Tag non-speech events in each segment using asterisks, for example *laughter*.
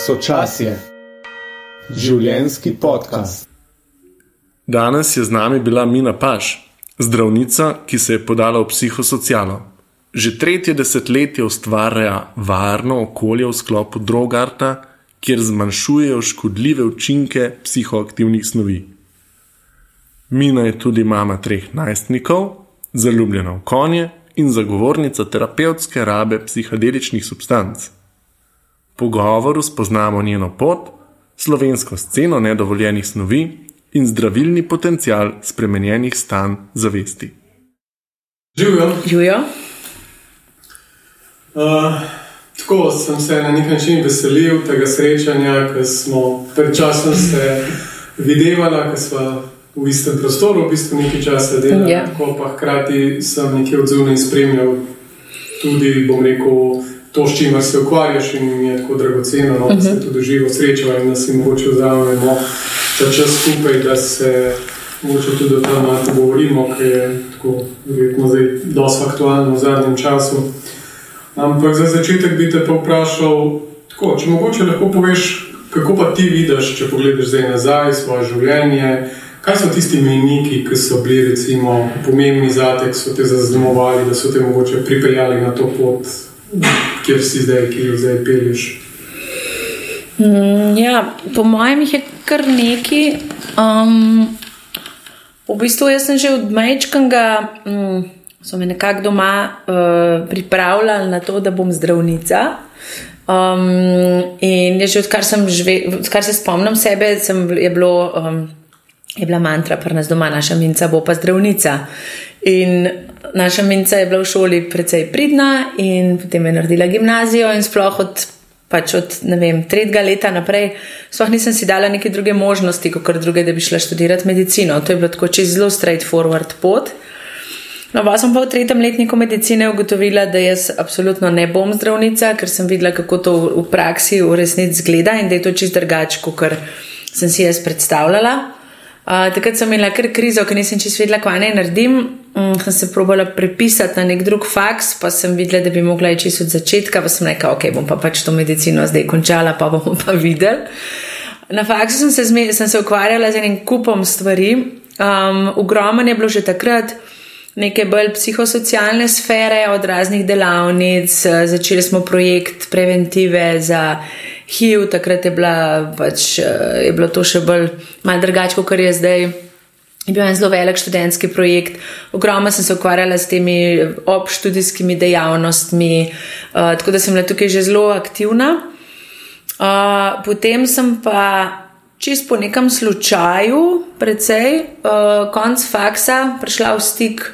Sočasje, življenski podcast. Danes je z nami bila Mina Paš, zdravnica, ki se je podala v psihosocialo. Že tretje desetletje ustvarja varno okolje v sklopu drogarta, kjer zmanjšujejo škodljive učinke psihoaktivnih snovi. Mina je tudi mama treh najstnikov, zaljubljena v konje in zagovornica terapevtske rabe psihedeličnih substanc. Pogovoru spoznamo njeno pot, slovensko sceno nedovoljenih snovi in zdravilni potencial spremenjenih stanj zavesti. Živijo. Živijo. Uh, tako sem se na nek način veselil tega srečanja, ker smo pred časom se videvali, ker smo v istem prostoru, v bistvu nekaj časa delali, Ja. tako pa hkrati sem nekje odzivno spremljal tudi, bom rekel, to, s čimer se ukvarjaš in je tako dragoceno, no, da se tudi živo srečava in da si mogoče vzamemo ta čas skupaj, da se mogoče tudi o tem malo pogovorimo, ker je tako verjetno zdaj dosti aktualno v zadnjem času. Ampak za začetek bi te pa vprašal, tako, če mogoče lahko poveš, kako pa ti vidiš, če pogledaš zdaj nazaj svoje življenje. Kaj so tisti mejniki, ki so bili recimo, pomembni za te, ki so te zaznamovali, da so te mogoče pripeljali na to pot, kjer si zdaj, ki jo zdaj pelješ? Mm, Ja, po mojem jih je kar neki. Um, v bistvu jaz sem že od majčkanga, um, so me nekako doma uh, pripravljali na to, da bom zdravnica. Um, in že odkar, žive, odkar se spomnim sebe, sem, je, bilo, um, je bila mantra pri nas doma, naša minca bo pa zdravnica. In naša minca je bila v šoli precej pridna, in potem je naredila gimnazijo, in sploh od, pač od vem, tretjega leta naprej, sploh nisem si dala neke druge možnosti, kot druge, da bi šla študirati medicino. To je bilo tako čez zelo straightforward pot. No, pa sem pa v tretjem letniku medicine ugotovila, da jaz absolutno ne bom zdravnica, ker sem videla, kako to v praksi v resnici zgleda in da je to čist drugače, kot sem si jaz predstavljala. Uh, takrat sem imela kar krizo, ker nisem čisto vedela, kaj naj naredim. Um, sem se probala prepisati na nek drug faks, pa sem videla, da bi mogla iti čisto od začetka, pa sem rekla, ok, bom pa pač to medicino zdaj končala, pa bomo pa videli. Na faksu sem se, zme, sem se ukvarjala z enim kupom stvari. Um, Ogromen je bilo že takrat neke bolj psihosocialne sfere, od raznih delavnic. eh, Začeli smo projekt preventive za HIV, takrat je, bila, pač, eh, je bilo to še bolj malo drugače, kot je zdaj. Je bil en zelo velik študentski projekt, ogromno sem se ukvarjala s temi obštudijskimi dejavnostmi, uh, tako da sem bila tukaj že zelo aktivna. Uh, potem sem pa čist po nekem slučaju, precej uh, konc faksa, prišla v stik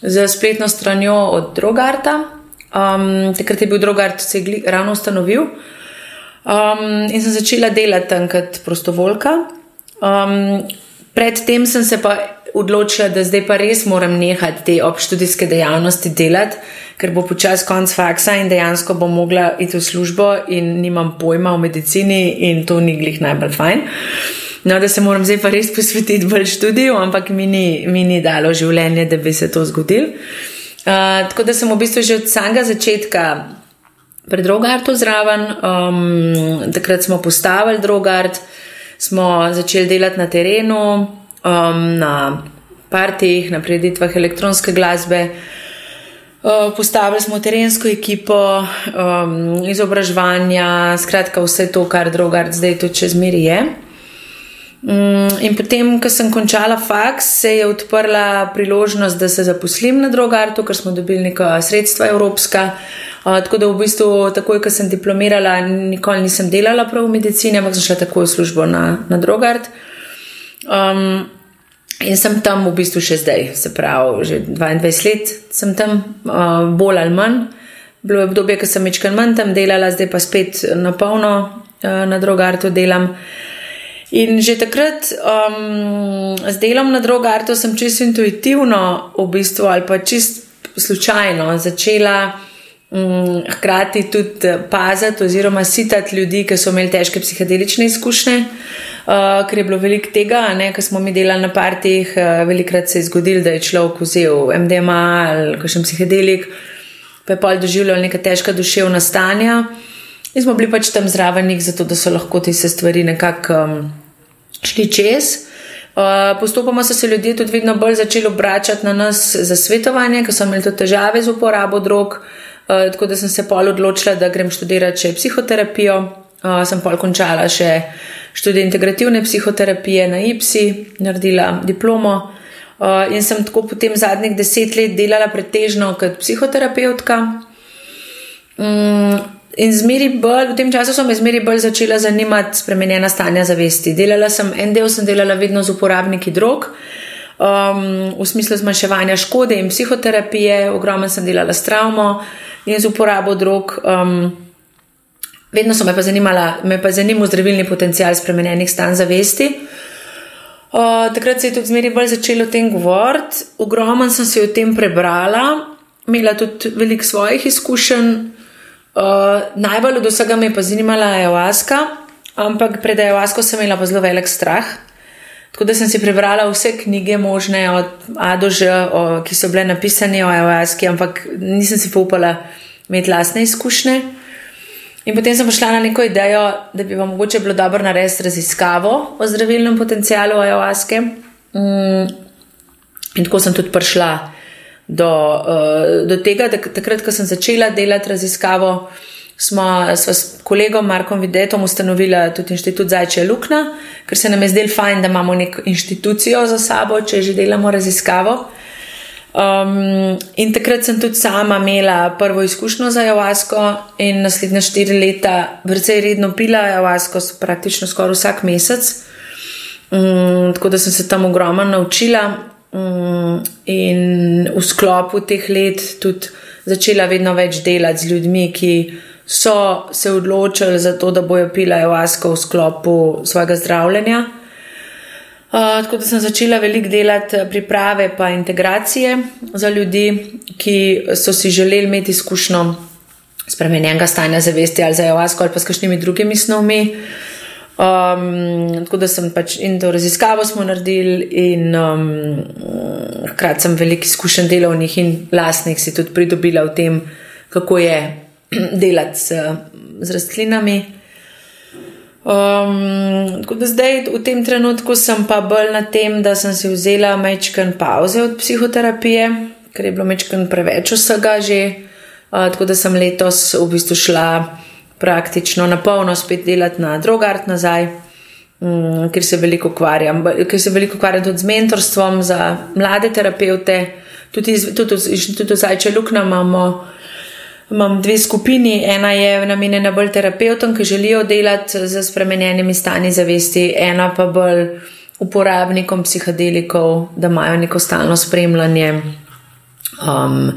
z spletno stranjo od Drogarta. Um, takrat je bil Drogart se je ravno ustanovil. Um, in sem začela delati tam kot prostovoljka. Um, predtem sem se pa odločila, da zdaj pa res moram nehati te obštudijske dejavnosti delati, ker bo počasi konc faksa in dejansko bom mogla iti v službo in nimam pojma o medicini in to ni glih najbolj fajn. No, da se moram zdaj pa res posvetiti bolj študiju, ampak mi ni, mi ni dalo življenje, da bi se to zgodilo. Uh, tako da sem v bistvu že od samega začetka pri Drogartu zraven. Um, takrat smo postavili Drogart, smo začeli delati na terenu, um, na partijih, na preditvah elektronske glasbe. Uh, Postavili smo terensko ekipo, um, izobraževanja, skratka vse to, kar Drogart zdaj tudi čez miri je. Mm, In potem, ko sem končala faks, se je odprla priložnost, da se zaposlim na Drogartu, ker smo dobili neka sredstva evropska. Uh, tako da v bistvu, takoj, ko sem diplomirala, nikoli nisem delala prav v medicini, ampak sem šla takoj v službo na, na Drogart. Um, in sem tam v bistvu še zdaj, se pravi, že 22 let sem tam, uh, bolj ali manj. Bilo je obdobje, ko sem večkrat manj tam delala, zdaj pa spet na polno uh, na Drogartu delam. In že takrat um, z delom na Drogartu sem čisto intuitivno, v bistvu, ali pa čisto slučajno začela um, hkrati tudi paziti oziroma sitati ljudi, ki so imeli težke psihedelične izkušnje. Uh, ker je bilo veliko tega, ko smo mi delali na partijih, uh, velikrat se je zgodilo, da je človek vzel MDMA ali kakšen psihedelik, pa je pol doživljal neka težka duševna stanja. In smo bili pač tam zraven zato da so lahko te stvari nekako um, šli čez. Uh, postopoma so se ljudje tudi vedno bolj začeli obračati na nas za svetovanje, ker so imeli tudi težave z uporabo drog. Uh, tako da sem se pol odločila, da grem študirati še psihoterapijo. Uh, sem pol končala še študij integrativne psihoterapije na IPSI, naredila diplomo. Uh, in sem tako potem zadnjih deset let delala pretežno kot psihoterapeutka. Um, In zmeri bolj, v tem času so me zmeri bolj začela zanimati spremenjena stanja zavesti. Delala sem, en del sem delala vedno z uporabniki drog, um, v smislu zmanjševanja škode in psihoterapije, ogromno sem delala s travmo in z uporabo drog. Um, vedno so me pa zanimala, me pa zanimal zdravilni potencial spremenjenih stanj zavesti. Uh, takrat se je tudi zmeri bolj začelo o tem govoriti, ogromno sem se o tem prebrala, imela tudi veliko svojih izkušenj. Uh, najbolj od vsega me je pa zanimala ayahuasca, ampak pred ayahuasco sem imela pa zelo velik strah. Tako da sem si prebrala vse knjige, možne od A do Ž, o, ki so bile napisane o ayahuasci, ampak nisem si upala imeti lastne izkušnje. In potem sem šla na neko idejo, da bi vam mogoče bilo dobro narediti raziskavo o zdravilnem potencialu ayahuasce. Mm, in tako sem tudi prišla do, uh, do tega, da takrat, ko sem začela delati raziskavo, smo, smo s kolegom Markom Videtom ustanovili tudi inštitut Zajče Lukna, ker se nam je zdelo fajn, da imamo neko inštitucijo za sabo, če že delamo raziskavo. Um, in takrat sem tudi sama imela prvo izkušnjo za Javasko in naslednja štiri leta precej redno pila Javasko, praktično skoraj vsak mesec. Um, tako da sem se tam ogromno naučila. Mm, in v sklopu teh let tudi začela vedno več delati z ljudmi, ki so se odločili za to, da bojo pila evasko v sklopu svojega zdravljenja. Uh, tako da sem začela veliko delati priprave pa integracije za ljudi, ki so si želeli imeti izkušnjo spremenjenega stanja zavesti ali za evasko ali pa s kakšnimi drugimi snovmi. Um, tako da sem pač in to raziskavo smo naredili, in um, hkrati sem veliko izkušenj delovnih in lastnih si tudi pridobila v tem, kako je *clears throat* delati z, z rastlinami. Um, tako da zdaj v tem trenutku sem pa bolj na tem, da sem si vzela mečken pauze od psihoterapije, ker je bilo mečken preveč vsega že. Uh, tako da sem letos v bistvu šla praktično na polno spet delati na drugart nazaj, um, ker se veliko ukvarjam, ker se veliko ukvarjam tudi z mentorstvom za mlade terapeute, tudi, tudi, tudi v Zajče Lukna imamo. Imam dve skupini. Ena je namenjena bolj terapeutom, ki želijo delati z spremenjenimi stanji zavesti, ena pa bolj uporabnikom psihodelikov, da imajo neko stalno spremljanje. Um,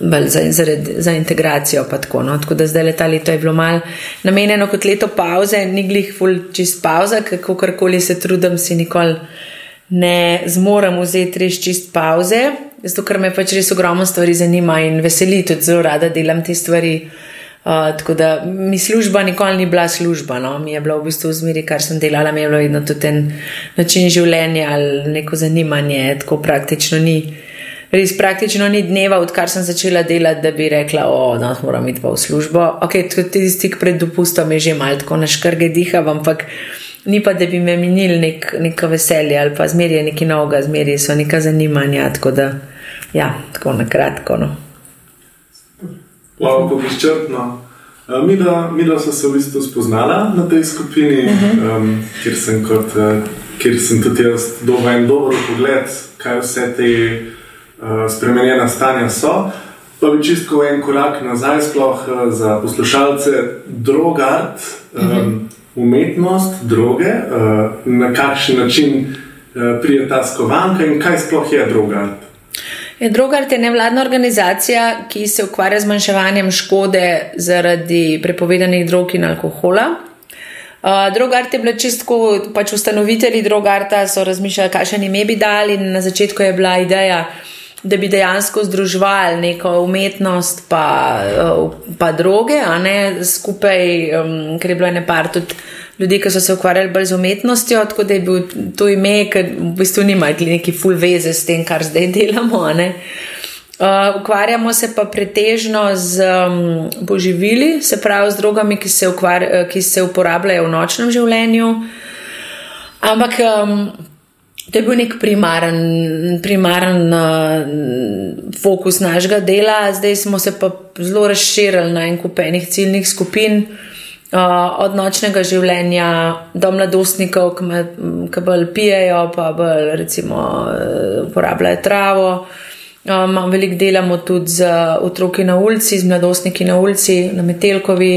za, za, za integracijo. Tako, no. tako da zdaj leta leto je bilo mal namenjeno kot leto pauze, ni glih ful čist pauza, kako karkoli se trudim, si nikoli ne zmorem vzeti res čist pauze, zato ker me pač res ogromno stvari zanima in veseli, tudi zelo rada delam te stvari. Uh, tako da mi služba nikoli ni bila služba, no? mi je bila v bistvu v zmeri, kar sem delala, mi je bilo vedno tudi en način življenja ali neko zanimanje, tako praktično ni. Res praktično ni dneva, odkar sem začela delati, da bi rekla, da no, moram iti pa v službo. Ok, tudi stik pred dopustom je že malo tako naškrge diha, ampak ni pa, da bi me minili nek, neko veselje ali pa zmerje nekaj novega, zmerje so neka zanimanja. Tako da, ja, tako na kratko. No. Wow, kako izčrpno. Mi, da, mi da smo se v bistvu spoznala na tej skupini, uh -huh. um, kjer, sem kot, uh, kjer sem tudi jaz dobil en dober pogled, kaj vse te. Eh, spremenjena stanja so. Pa bi čisto en korak nazaj, sploh uh, za poslušalce, drogart, um, um, umetnost, droge, uh, na kakšen način uh, prije ta skovanka in kaj sploh je drogart. Je drogart je nevladna organizacija, ki se ukvarja z manjševanjem škode zaradi prepovedanih drog in alkohola. Uh, drogart je bila čistko, pač ustanovitelji drogarta so razmišljali, kakšen ime bi dali, in na začetku je bila ideja, da bi dejansko združovali neko umetnost, pa, eh, pa droge, a ne skupaj, um, ker je bilo ene par tudi ljudi, ki so se ukvarjali bolj z umetnostjo, tako da je bil to ime, ki v bistvu nima neki full veze s tem, kar zdaj delamo. Uh, ukvarjamo se pa pretežno z um, poživili, se pravi z drogami, ki se, ukvar, ki se uporabljajo v nočnem življenju. Ampak um, to je bil nek primaren, primaren uh, fokus našega dela, zdaj smo se pa zelo razširili na en kup enih ciljnih skupin. Uh, od nočnega življenja do mladostnikov, ki bolj pijejo, pa bolj recimo uh, uporabljajo travo. Um, veliko delamo tudi z otroki na ulici, z mladostniki na ulici, na Metelkovi,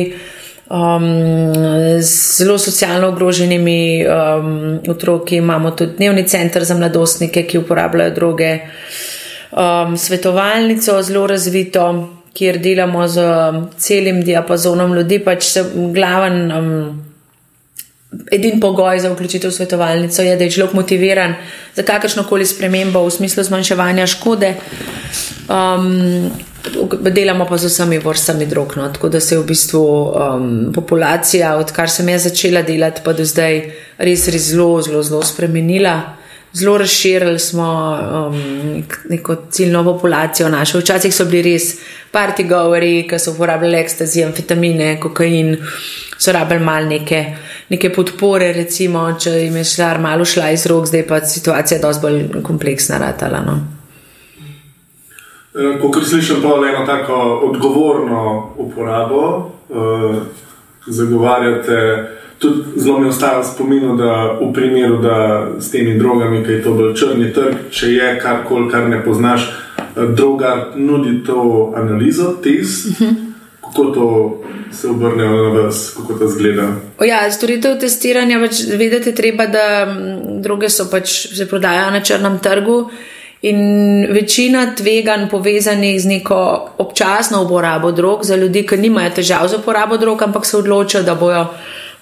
um, z zelo socialno ogroženimi um, otroki. Imamo tudi dnevni center za mladostnike, ki uporabljajo droge, um, svetovalnico zelo razvito, kjer delamo z celim diapazonom ljudi, pač se glaven. Um, Edini pogoj za vključitev v svetovalnico je, da je človek motiviran za kakršno koli spremembo v smislu zmanjševanja škode. Um, delamo pa z vsemi vrstami drog. No? Tako da se je v bistvu um, populacija, odkar sem jaz začela delati, pa do zdaj res, res zelo, zelo, zelo spremenila. Zelo razširili smo um, neko ciljno populacijo našo. Včasih so bili res parti govori, ki so uporabljali ekstazi, amfetamine, kokain, so rabili mal neke neke podpore, recimo, če jim je šla malo šla iz rok, zdaj pa situacija dosti bolj kompleksna ratala. No. Eh, ko slišim pa eno tako odgovorno uporabo, uh, zagovarjate, tudi zelo mi ostaja spomin, da v primeru, da s temi drogami, ki je to bolj črni trg, če je karkoli, kar ne poznaš, uh, droga nudi to analizo, test. Uh mhm. -huh kako to se obrne na vas, kako to zgleda? Ja, storitev testiranja, pač vedeti treba, da druge so pač se prodajajo na črnem trgu. In večina tveganj povezanih z neko občasno uporabo drog za ljudi, ki nimajo težav z uporabo drog, ampak se odločijo, da bojo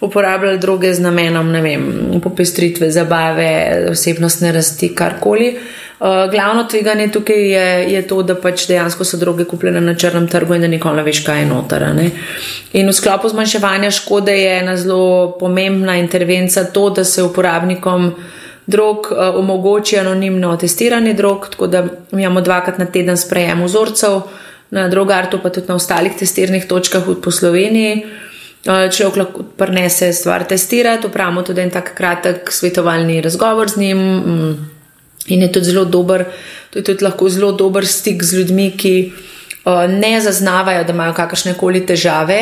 uporabljali droge z namenom, vem, popestritve, zabave, osebnostne rasti, karkoli. Uh, Uh, glavno tveganje tukaj je, je to, da pač dejansko so droge kupljene na črnem trgu in da nikoli ne veš, kaj je noter. Ne? In v sklopu zmanjševanja škode je ena zelo pomembna intervencija to, da se uporabnikom drog uh, omogoči anonimno testiranje drog, tako da imamo dvakrat na teden sprejem vzorcev na drogartu, pa tudi na ostalih testirnih točkah po Sloveniji. Uh, človek lahko prenese stvar testirati, upravimo tudi en tak kratek svetovalni razgovor z njim. Mm. In je tudi zelo dober, je tudi lahko zelo dober stik z ljudmi, ki uh, ne zaznavajo, da imajo kakršne koli težave,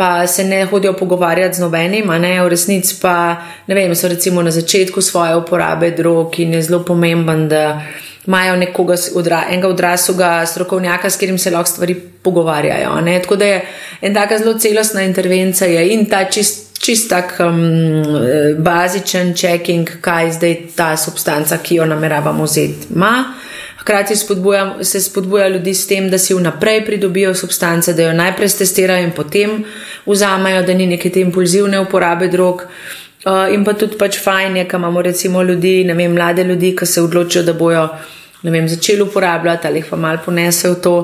pa se ne hodijo pogovarjati z nobenim, a ne v resnici pa, ne vem, so recimo na začetku svoje uporabe drog in je zelo pomemben, da imajo nekoga, odra, enega odraslega strokovnjaka, s katerim se lahko stvari pogovarjajo. Tako da je en taka zelo celostna intervencija in ta čist čist tak um, bazičen checking, kaj zdaj ta substanca, ki jo nameravamo vzeti, ima. Hkrati spodbuja, se spodbuja ljudi s tem, da si vnaprej pridobijo substance, da jo najprej testirajo in potem vzamejo, da ni neke te impulzivne uporabe drog. Uh, in pa tudi pač fajn je, da imamo recimo ljudi, ne vem, mlade ljudi, ki se odločijo, da bojo vem, začeli uporabljati ali jih pa malo ponesejo v to,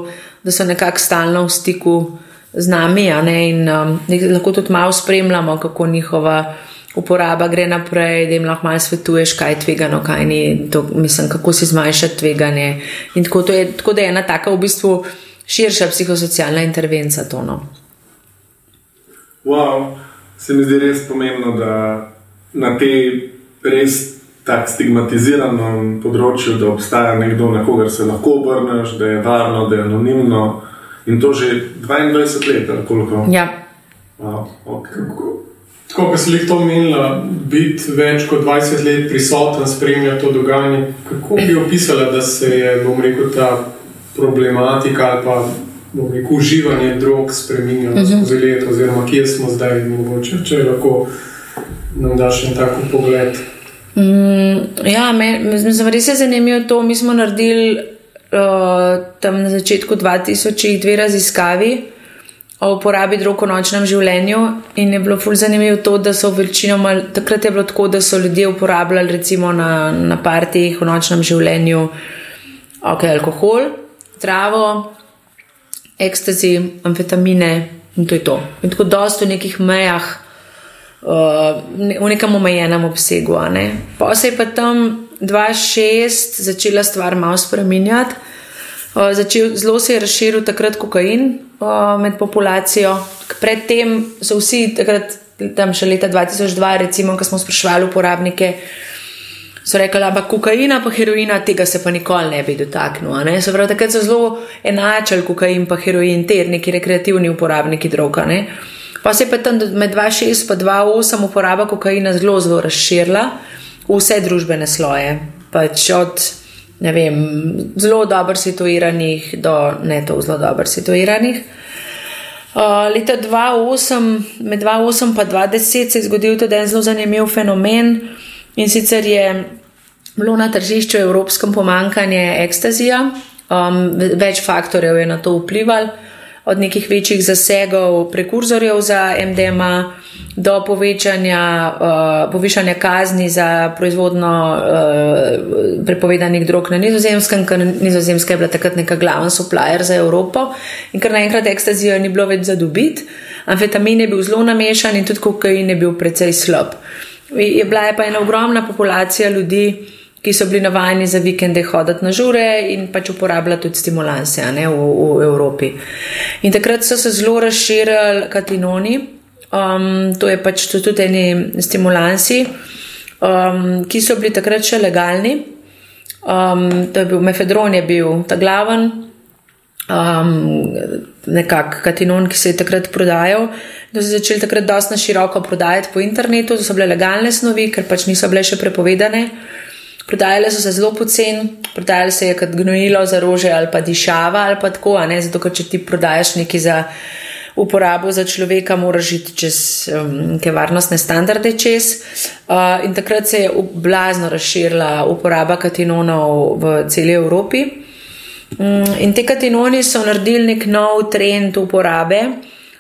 da so nekako stalno v stiku z nami in um, lahko tudi malo spremljamo, kako njihova uporaba gre naprej, da jim lahko malo svetuješ, kaj je tvegano, kaj ni, to, mislim, kako si zmanjšati tveganje. In tako, je, tako da je ena taka v bistvu širša psihosocialna intervencija. To, no. Wow, se mi zdi res pomembno, da na tej res tako stigmatiziranem področju, da obstaja nekdo, na kogar se lahko obrneš, da je varno, da je anonimno. In to že 22 let, ali koliko? Ja. Wow, okay. Tako kot si jih to omenila, biti več kot 20 let prisoten, spremljati to dogajanje. Kako bi opisala, da se je rekel, ta problematika ali pa rekel, uživanje drog spremenilo uh mhm. -huh. skozi leto, oziroma kje smo zdaj, mogoče, če lahko nam daš en tak pogled. Mm, ja, me res je zanimivo to. Mi smo naredili tam na začetku 2000 dve raziskavi o uporabi drog v nočnem življenju in je bilo fulj zanimivo to, da so večinoma, takrat je bilo tako, da so ljudje uporabljali recimo na, na partijih v nočnem življenju ok, alkohol, travo, ekstazi, amfetamine in to je to. In tako dosto v nekih mejah, uh, v nekem omejenem obsegu. Pa se je pa tam 2-6 začela stvar malo spremenjati. Uh, začel, zelo se je razširil takrat kokain uh, med populacijo. Predtem so vsi, takrat, tam še leta 2002, recimo, ko smo sprašvali uporabnike, so rekli, da kokaina pa heroina, tega se pa nikoli ne bi dotaknil. Se pravi, takrat so zelo enačali kokain pa heroin, ter neki rekreativni uporabniki droga. Ne? Pa se je pa tam med 2,6 in 2,8 uporaba kokaina zelo, zelo razširila v vse družbene sloje. Pač od vem, zelo dobro situiranih do ne to zelo dobro situiranih. Uh, leta 2008, med 2008 in 2010 se je zgodil tudi en zelo zanimiv fenomen in sicer je bilo na tržišču evropskem pomankanje ekstazija. Um, več faktorjev je na to vplivalo, od nekih večjih zasegov prekurzorjev za MDMA do povečanja, uh, povišanja kazni za proizvodno uh, prepovedanih drog na nizozemskem, ker nizozemska je bila takrat neka glavna supplier za Evropo in ker naenkrat ekstazijo ni bilo več zadobiti. Amfetamin je bil zelo namešan in tudi kokain je bil precej slab. Je bila je pa ena ogromna populacija ljudi, ki so bili navajeni za vikende hoditi na žure in pač uporabljati tudi stimulanse ne, v, v Evropi. In takrat so se zelo razširili katinoni, um, to je pač tudi eni stimulansi, um, ki so bili takrat še legalni. Um, to je bil mefedron, je bil ta glaven. Um, nekak katinon, ki se je takrat prodajal, da so začeli takrat dosti na široko prodajati po internetu, to so bile legalne snovi, ker pač niso bile še prepovedane. Prodajale so se zelo poceni, prodajale se je kot gnojilo za rože ali pa dišava ali pa tako, ne, zato ker če ti prodajaš nekaj za uporabo za človeka, moraš iti čez um, neke varnostne standarde čez. Uh, in takrat se je blazno razširila uporaba katinonov v celi Evropi. Um, in te katinoni so naredili nek nov trend uporabe.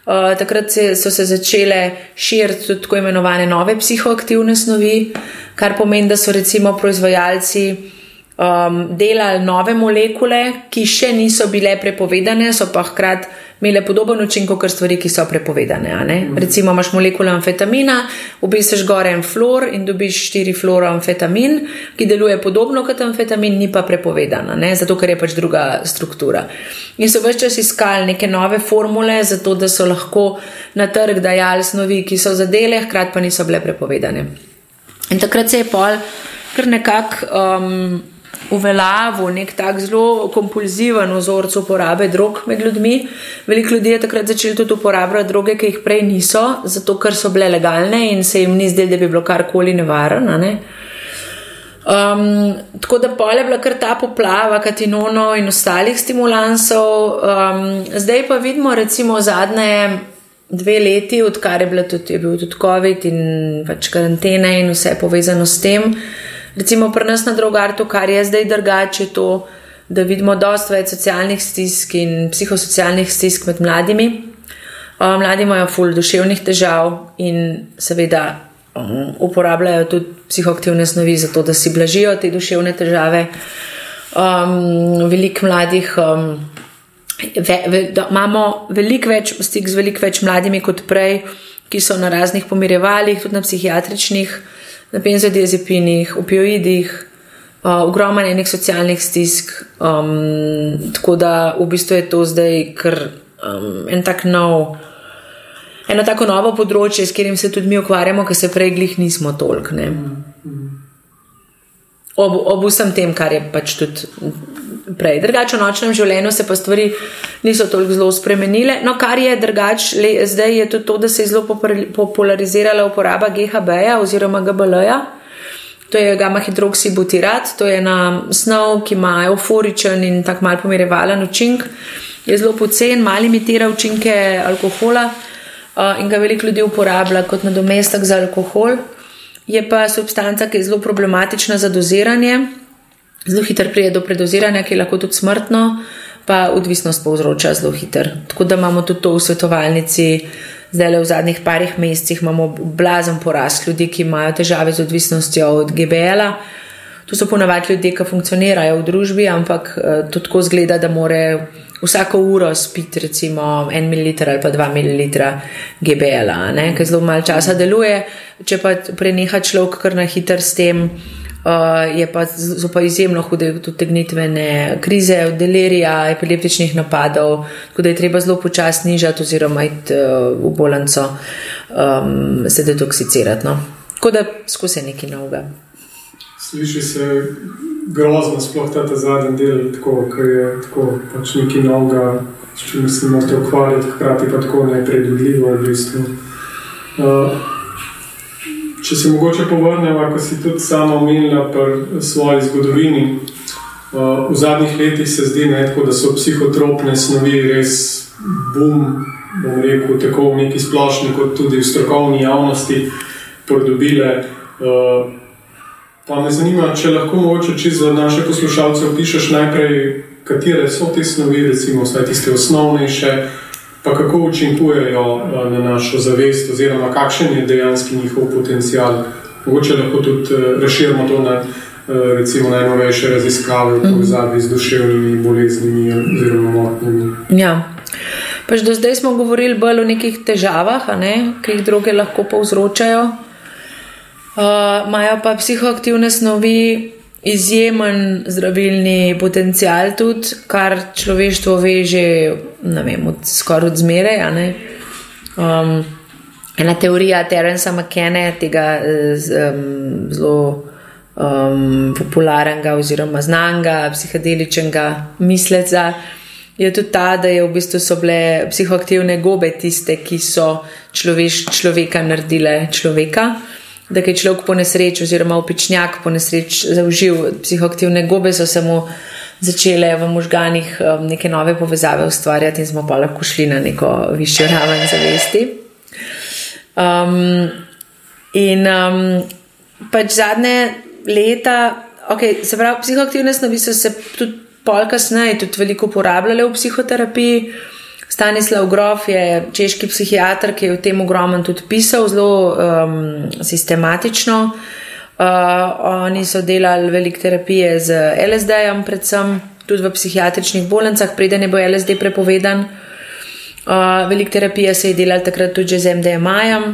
Uh, takrat se, so se začele širiti tudi tako imenovane nove psihoaktivne snovi, kar pomeni, da so recimo proizvajalci um, delali nove molekule, ki še niso bile prepovedane, so pa hkrati imele podoben učinek kot stvari, ki so prepovedane. Mm. Recimo imaš molekule amfetamina, obiseš gore en flor in dobiš štiri fluoroamfetamin, ki deluje podobno kot amfetamin, ni pa prepovedana, ne? zato ker je pač druga struktura. In so več čas iskali neke nove formule, zato da so lahko na trg dajali snovi, ki so zadele, hkrati pa niso bile prepovedane. In takrat se je pol kar nekako. Um, uveljavil nek tak zelo kompulziven vzorec uporabe drog med ljudmi. Veliko ljudi je takrat začelo tudi uporabljati droge, ki jih prej niso, zato ker so bile legalne in se jim ni zdelo, da bi bilo karkoli nevarno. Ne? Um, tako da pol je bila kar ta poplava katinonov in ostalih stimulansov. Um, zdaj pa vidimo, recimo, zadnje dve leti, odkar je, tudi, je bil tudi COVID in pač karantene in vse povezano s tem. Recimo pri nas na drugartu, kar je zdaj drugače, to, da vidimo dosta več socialnih stisk in psihosocialnih stisk med mladimi. Mladi imajo ful duševnih težav in seveda um, uporabljajo tudi psihoaktivne snovi za to, da si blažijo te duševne težave. Um, veliko mladih, um, ve, ve, da, imamo veliko več stik z veliko več mladimi kot prej, ki so na raznih pomirjevalih, tudi na psihiatričnih na benzodiazepinih, opioidih, uh, ogromno enih socialnih stisk. Um, tako da v bistvu je to zdaj kar um, en tak nov. Eno tako novo področje, s katerim se tudi mi ukvarjamo, ker se prej glih nismo tolk. Ob, ob vsem tem, kar je pač tudi prej. Drugače, v nočnem življenju se pa stvari niso toliko zelo spremenile. No, kar je drugače, zdaj je tudi to, da se je zelo popularizirala uporaba GHB-ja oziroma GBL-ja. To je gamma hidroksibutirat, to je ena snov, ki ima euforičen in tako mal pomirjevalen učink. Je zelo pocen, mal imitira učinke alkohola uh, in ga veliko ljudi uporablja kot nadomestek za alkohol. Je pa substanca, ki je zelo problematična za doziranje zelo hitro pride do predoziranja, ki je lahko tudi smrtno, pa odvisnost povzroča zelo hitro. Tako da imamo tudi to v svetovalnici. Zdaj, le v zadnjih parih mesecih imamo blazen porast ljudi, ki imajo težave z odvisnostjo od GBL-a. To so ponavadi ljudje, ki funkcionirajo v družbi, ampak eh, to tako zgleda, da more vsako uro spiti recimo en mililiter ali pa dva mililitra GBL-a, ki zelo malo časa deluje. Če pa preneha človek kar na hiter s tem, je pa, so pa izjemno hude utegnitvene krize, delerija, epileptičnih napadov, tako da je treba zelo počasno nižati oziroma iti uh, v bolanco um, se detoksicirati. No. Tako da skozi nekaj novega. Sliši se grozno, sploh ta, zadnji del, tako, ki je tako pač nekaj novega, s čimer se morate ukvarjati, hkrati pa tako nepredvidljivo v bistvu. Uh, Če se mogoče povrnemo, ko si tudi sama omenila pri svoji zgodovini, uh, v zadnjih letih se zdi, ne, tako, da so psihotropne snovi res bum, bom rekel, tako v neki splošni, kot tudi v strokovni javnosti, pridobile. Uh, pa me zanima, če lahko mogoče za naše poslušalce opišeš najprej, katere so te snovi, recimo, vsaj tiste osnovnejše pa kako učinkujejo eh, na našo zavest, oziroma kakšen je dejansko njihov potencial. Mogoče lahko tudi eh, razširimo to na eh, recimo, najnovejše raziskave v povezavi z duševnimi boleznimi oziroma motnjami. Ja. Pač do zdaj smo govorili bolj o nekih težavah, ne, ki jih druge lahko povzročajo. Uh, pa psihoaktivne snovi izjemen zdravilni potencial, tudi kar človeštvo ve že vem, od, skoraj od zmeraj. Um, ena teorija Terensa McKenna, tega um, zelo um, popularnega oziroma znanga, psihedeličnega misleca. Je tudi ta, da je v bistvu so bile psihoaktivne gobe tiste, ki so človeš, človeka naredile človeka da je človek po nesreči, oziroma opičnjak po nesreči zaužil psihoaktivne gobe, so se mu začele v možganjih um, neke nove povezave ustvarjati in smo pa lahko šli na neko višjo raven zavesti. Um, in um, pač zadnje leta, okay, se pravi, psihoaktivne snovi so se tudi pol kasneje tudi veliko uporabljale v psihoterapiji. Stanislav Grof je češki psihiater, ki je v tem ogromno tudi pisal, zelo um, sistematično. Uh, oni so delali veliko terapije z LSD-jem, predvsem tudi v psihiatričnih bolnicah, preden je bil LSD prepovedan. Uh, veliko terapije se je delali takrat tudi z MDMA-jem.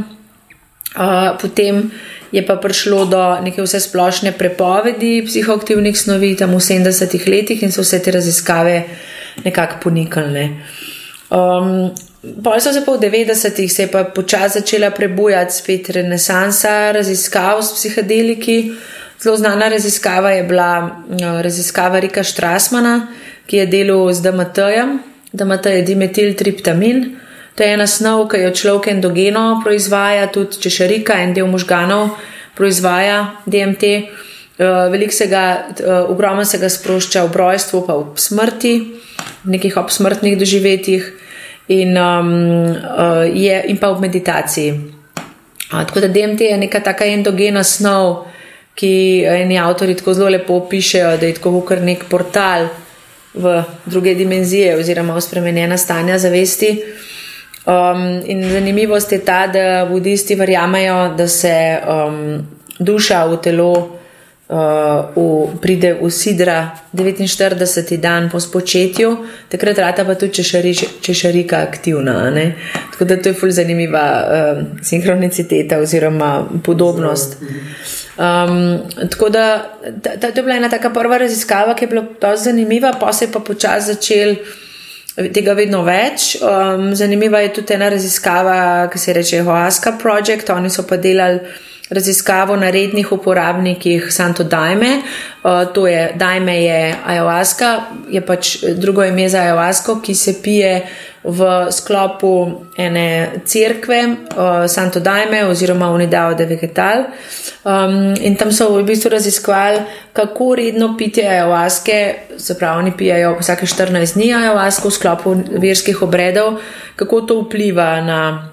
Uh, potem je pa prišlo do neke vse splošne prepovedi psihoaktivnih snovi tam v 70-ih letih in so vse te raziskave nekako ponikale. Um, Pol so se pa v 90-ih se pa počasi začela prebujati spet renesansa raziskav s psihedeliki. Zelo znana raziskava je bila uh, raziskava Rika Štrasmana, ki je delal z DMT-jem. DMT je dimetiltriptamin. To je ena snov, ki jo človek endogeno proizvaja, tudi če še rika en del možganov proizvaja DMT. Uh, veliko se ga, uh, ogromno se ga sprošča v brojstvu, pa v smrti, v nekih obsmrtnih doživetjih in, um, uh, je, in pa v meditaciji. A, tako da DMT je neka taka endogena snov, ki eni avtori tako zelo lepo pišejo, da je tako kar nek portal v druge dimenzije oziroma v spremenjena stanja zavesti. Um, in zanimivost je ta, da budisti verjamejo, da se um, duša v telo uh, v, pride v Sidra 49. dan po spočetju, takrat rata pa tudi češarika aktivna. Ne? Tako da to je fulj zanimiva uh, sinhroniciteta oziroma podobnost. Um, tako da ta, ta, to je bila ena taka prva raziskava, ki je bila dosti zanimiva, pa se je pa počasi začel. Tega vedno več. Um, zanimiva je tudi ena raziskava, ki se reče Hoaska Project. Oni so pa delali raziskavo na rednih uporabnikih Santo Dajme. Uh, to je Dajme je ayahuasca, je pač drugo ime za ayahuasco, ki se pije v sklopu ene cerkve uh, Santo Dajme oziroma Unidao de Vegetal. Um, in tam so v bistvu raziskovali, kako redno pitje ayahuasce, se pravi, oni pijajo vsake 14 dni ayahuasco v sklopu verskih obredov, kako to vpliva na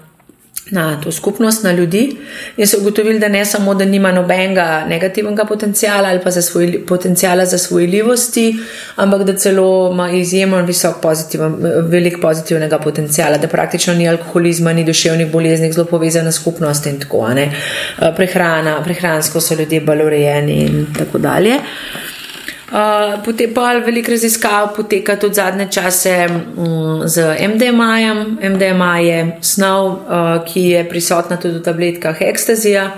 na to skupnost, na ljudi, in so ugotovili, da ne samo, da nima nobenega negativnega potencijala ali pa za svoj, potencijala za svojljivosti, ampak da celo ima izjemno visok pozitiven, velik pozitivnega potencijala, da praktično ni alkoholizma, ni duševnih bolezni, zelo povezana skupnost in tako naprej. Prehrana, prehransko so ljudje bolj urejeni in tako dalje. Uh, potem pa veliko raziskav poteka tudi zadnje čase um, z MDMA-jem. MDMA je snov, uh, ki je prisotna tudi v tabletkah ekstazija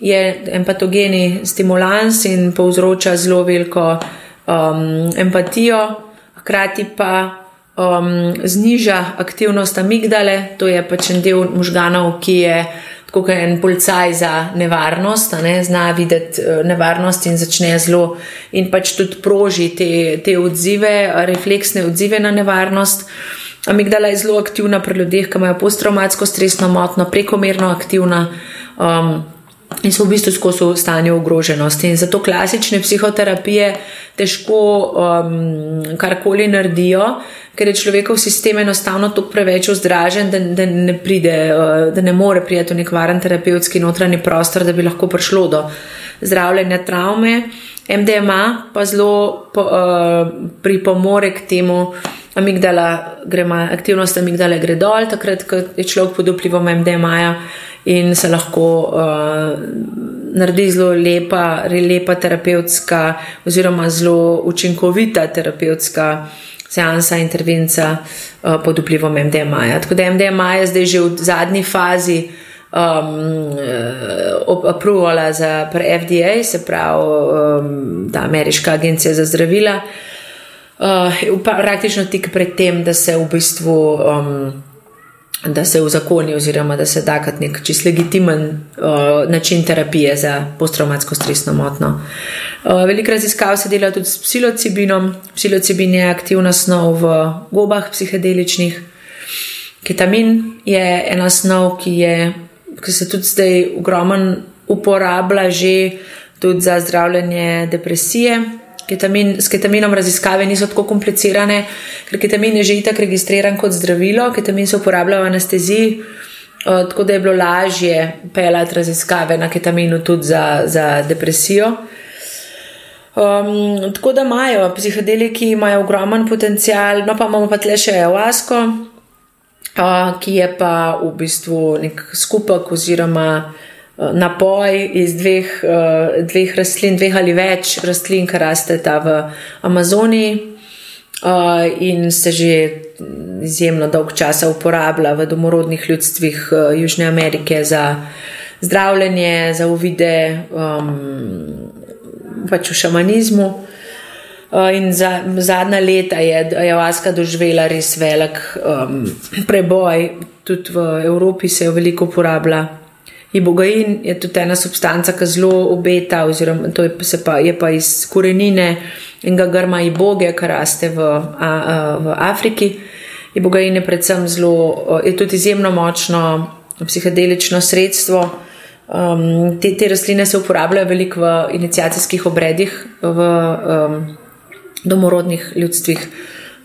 je empatogeni stimulans in povzroča zelo veliko um, empatijo, hkrati pa um, zniža aktivnost amigdale, to je pač en del možganov, ki je kot en policaj za nevarnost, ne, zna videti eh, nevarnost in začne zelo in pač tudi proži te, te odzive, refleksne odzive na nevarnost. Amigdala je zelo aktivna pri ljudeh, ki imajo posttraumatsko stresno motno, prekomerno aktivna. Um, In so v bistvu skozi stanje ogroženosti. In zato klasične psihoterapije težko um, karkoli naredijo, ker je človekov sistem enostavno tako preveč vzdražen, da, da ne pride, uh, da ne more prijeti v nek varen terapevtski notranji prostor, da bi lahko prišlo do zdravljenja travme. MDMA pa zelo po, uh, pripomore k temu, amigdala, grema, aktivnost amigdala gre dol, takrat, ko je človek pod vplivom MDMA-ja in se lahko uh, naredi zelo lepa, lepa terapevtska oziroma zelo učinkovita terapevtska seansa, intervenca uh, pod vplivom MDMA-ja. Tako da MDMA je zdaj že v zadnji fazi um, aprovala za FDA, se pravi um, ta ameriška agencija za zdravila. Uh, praktično tik pred tem, da se v bistvu um, da se v zakoni oziroma da se da kot nek čist legitimen uh, način terapije za posttraumatsko stresno motno. Uh, veliko raziskav se dela tudi s psilocibinom. Psilocibin je aktivna snov v gobah psihedeličnih. Ketamin je ena snov, ki je ki se tudi zdaj ogromen uporablja že tudi za zdravljenje depresije. Ketamin, s ketaminom raziskave niso tako komplicirane, ker ketamin je že itak registriran kot zdravilo, ketamin se uporablja v anesteziji, uh, tako da je bilo lažje pelati raziskave na ketaminu tudi za, za depresijo. Um, tako da imajo psihodeliki, imajo ogromen potencial, no pa imamo pa tle še ayahuasco, ki je pa v bistvu nek skupek oziroma napoj iz dveh, dveh rastlin, dveh ali več rastlin, ki rasteta v Amazoniji in se že izjemno dolg časa uporablja v domorodnih ljudstvih Južne Amerike za zdravljenje, za uvide um, pač v šamanizmu. Eh, in za, zadnja leta je Javaska doživela res velik um, preboj, tudi v Evropi se jo veliko uporablja. Ibogain je tudi ena substanca, ki zelo obeta, oziroma to je pa, je pa iz korenine in ga grma iboge, ki raste v, a, a, v Afriki. Ibogain je predvsem zelo, je tudi izjemno močno psihedelično sredstvo. Um, te, te rastline se uporabljajo veliko v inicijacijskih obredih. V, um, domorodnih ljudstvih.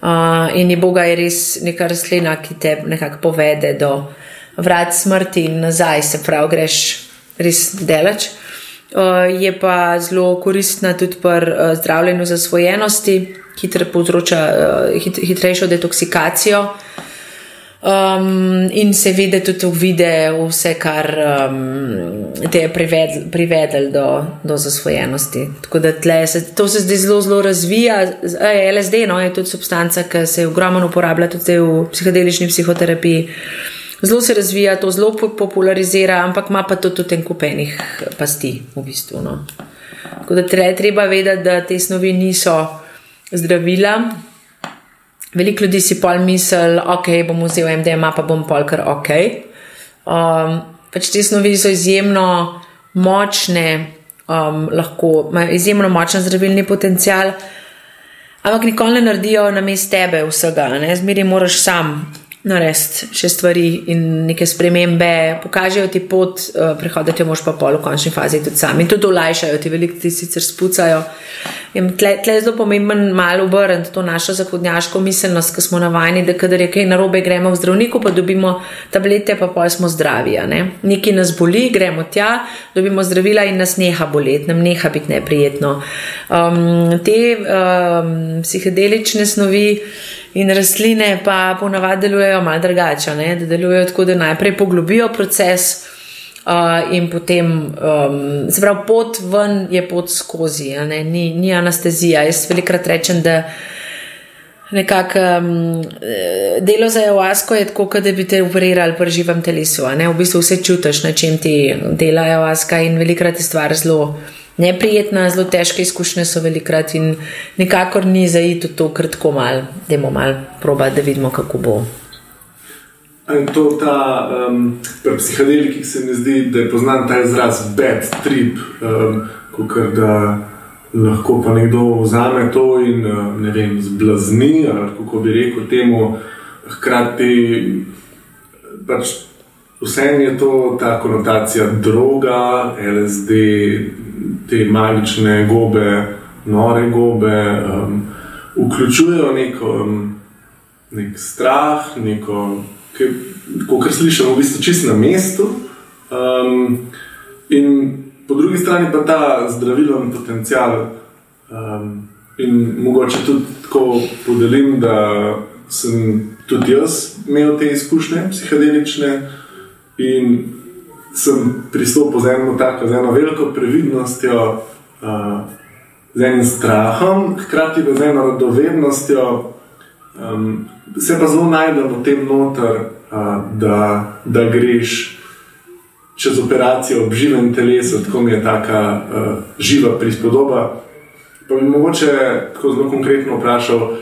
Uh, in je Boga je res neka rastlina, ki te nekako povede do vrat smrti in nazaj, se pravi, greš res delač. Uh, je pa zelo koristna tudi pri uh, zdravljenju zasvojenosti, hitro povzroča uh, hit, hitrejšo detoksikacijo. Um, in se vidi tudi v videu vse, kar um, te je privedlo privedl do, do zasvojenosti. Se, to se zdaj zelo, zelo razvija. LSD no, je tudi substanca, ki se ogromno uporablja tudi v psihodelični psihoterapiji. Zelo se razvija, to zelo popularizira, ampak ima pa tudi en kupenih pasti v bistvu. No. Tako da treba vedeti, da te snovi niso zdravila. Veliko ljudi si pol misli, ok, bom vzel MDMA, pa bom pol kar ok. Um, pač te snovi so izjemno močne, um, lahko imajo izjemno močen zdravilni potencial, ampak nikoli ne naredijo na mestu tebe vsega, ne? zmeri moraš sam narediti še stvari in neke spremembe, pokažejo ti pot, uh, prehoditi jo moš pa pol v končni fazi tudi sami in tudi olajšajo ti, veliko ti sicer spucajo. In tle, tle je zelo pomemben malo obrniti to našo zahodnjaško miselnost, ki smo navajeni, da kadar je kaj narobe, gremo v zdravniku, pa dobimo tablete, pa pol smo zdravi. Ne? Nekaj nas boli, gremo tja, dobimo zdravila in nas neha boleti, nam neha biti neprijetno. Um, te um, psihedelične snovi in rastline pa ponavadi delujejo malo drugače, da delujejo tako, da najprej poglobijo proces. Uh, in potem, um, se pravi, pot ven je pot skozi, ni, ni anestezija. Jaz velikrat rečem, da Nekako um, delo za javasko je tako, kot da bi te operirali pri živem telesu. V bistvu vse čutiš, na čem ti dela javaska in velikrat je stvar zelo neprijetna, zelo težke izkušnje so velikrat in nikakor ni zaiti v to kratko mal, da bomo mal proba, da vidimo, kako bo. In to ta um, psihodeliki se mi zdi, da je poznan ta izraz bad trip, um, kot da lahko pa nekdo vzame to in ne vem, zblazni, kako bi rekel temu, hkrati pač vsem je to ta konotacija droga, LSD, te magične gobe, nore gobe, um, vključujejo neko, um, nek strah, neko, kar slišimo, v bistvu čist na mestu. Um, in po drugi strani pa ta zdravilen potencial. Um, in mogoče tudi tako podelim, da sem tudi jaz imel te izkušnje, psihedelične, in sem pristopil z eno tako, z eno veliko previdnostjo, uh, z enim strahom, hkrati pa z eno radovednostjo. Um, se pa zelo najdem v tem noter, uh, da, da greš čez operacijo ob živem telesu, tako mi je ta uh, živa prispodoba. Pa bi mogoče tako zelo konkretno vprašal, uh,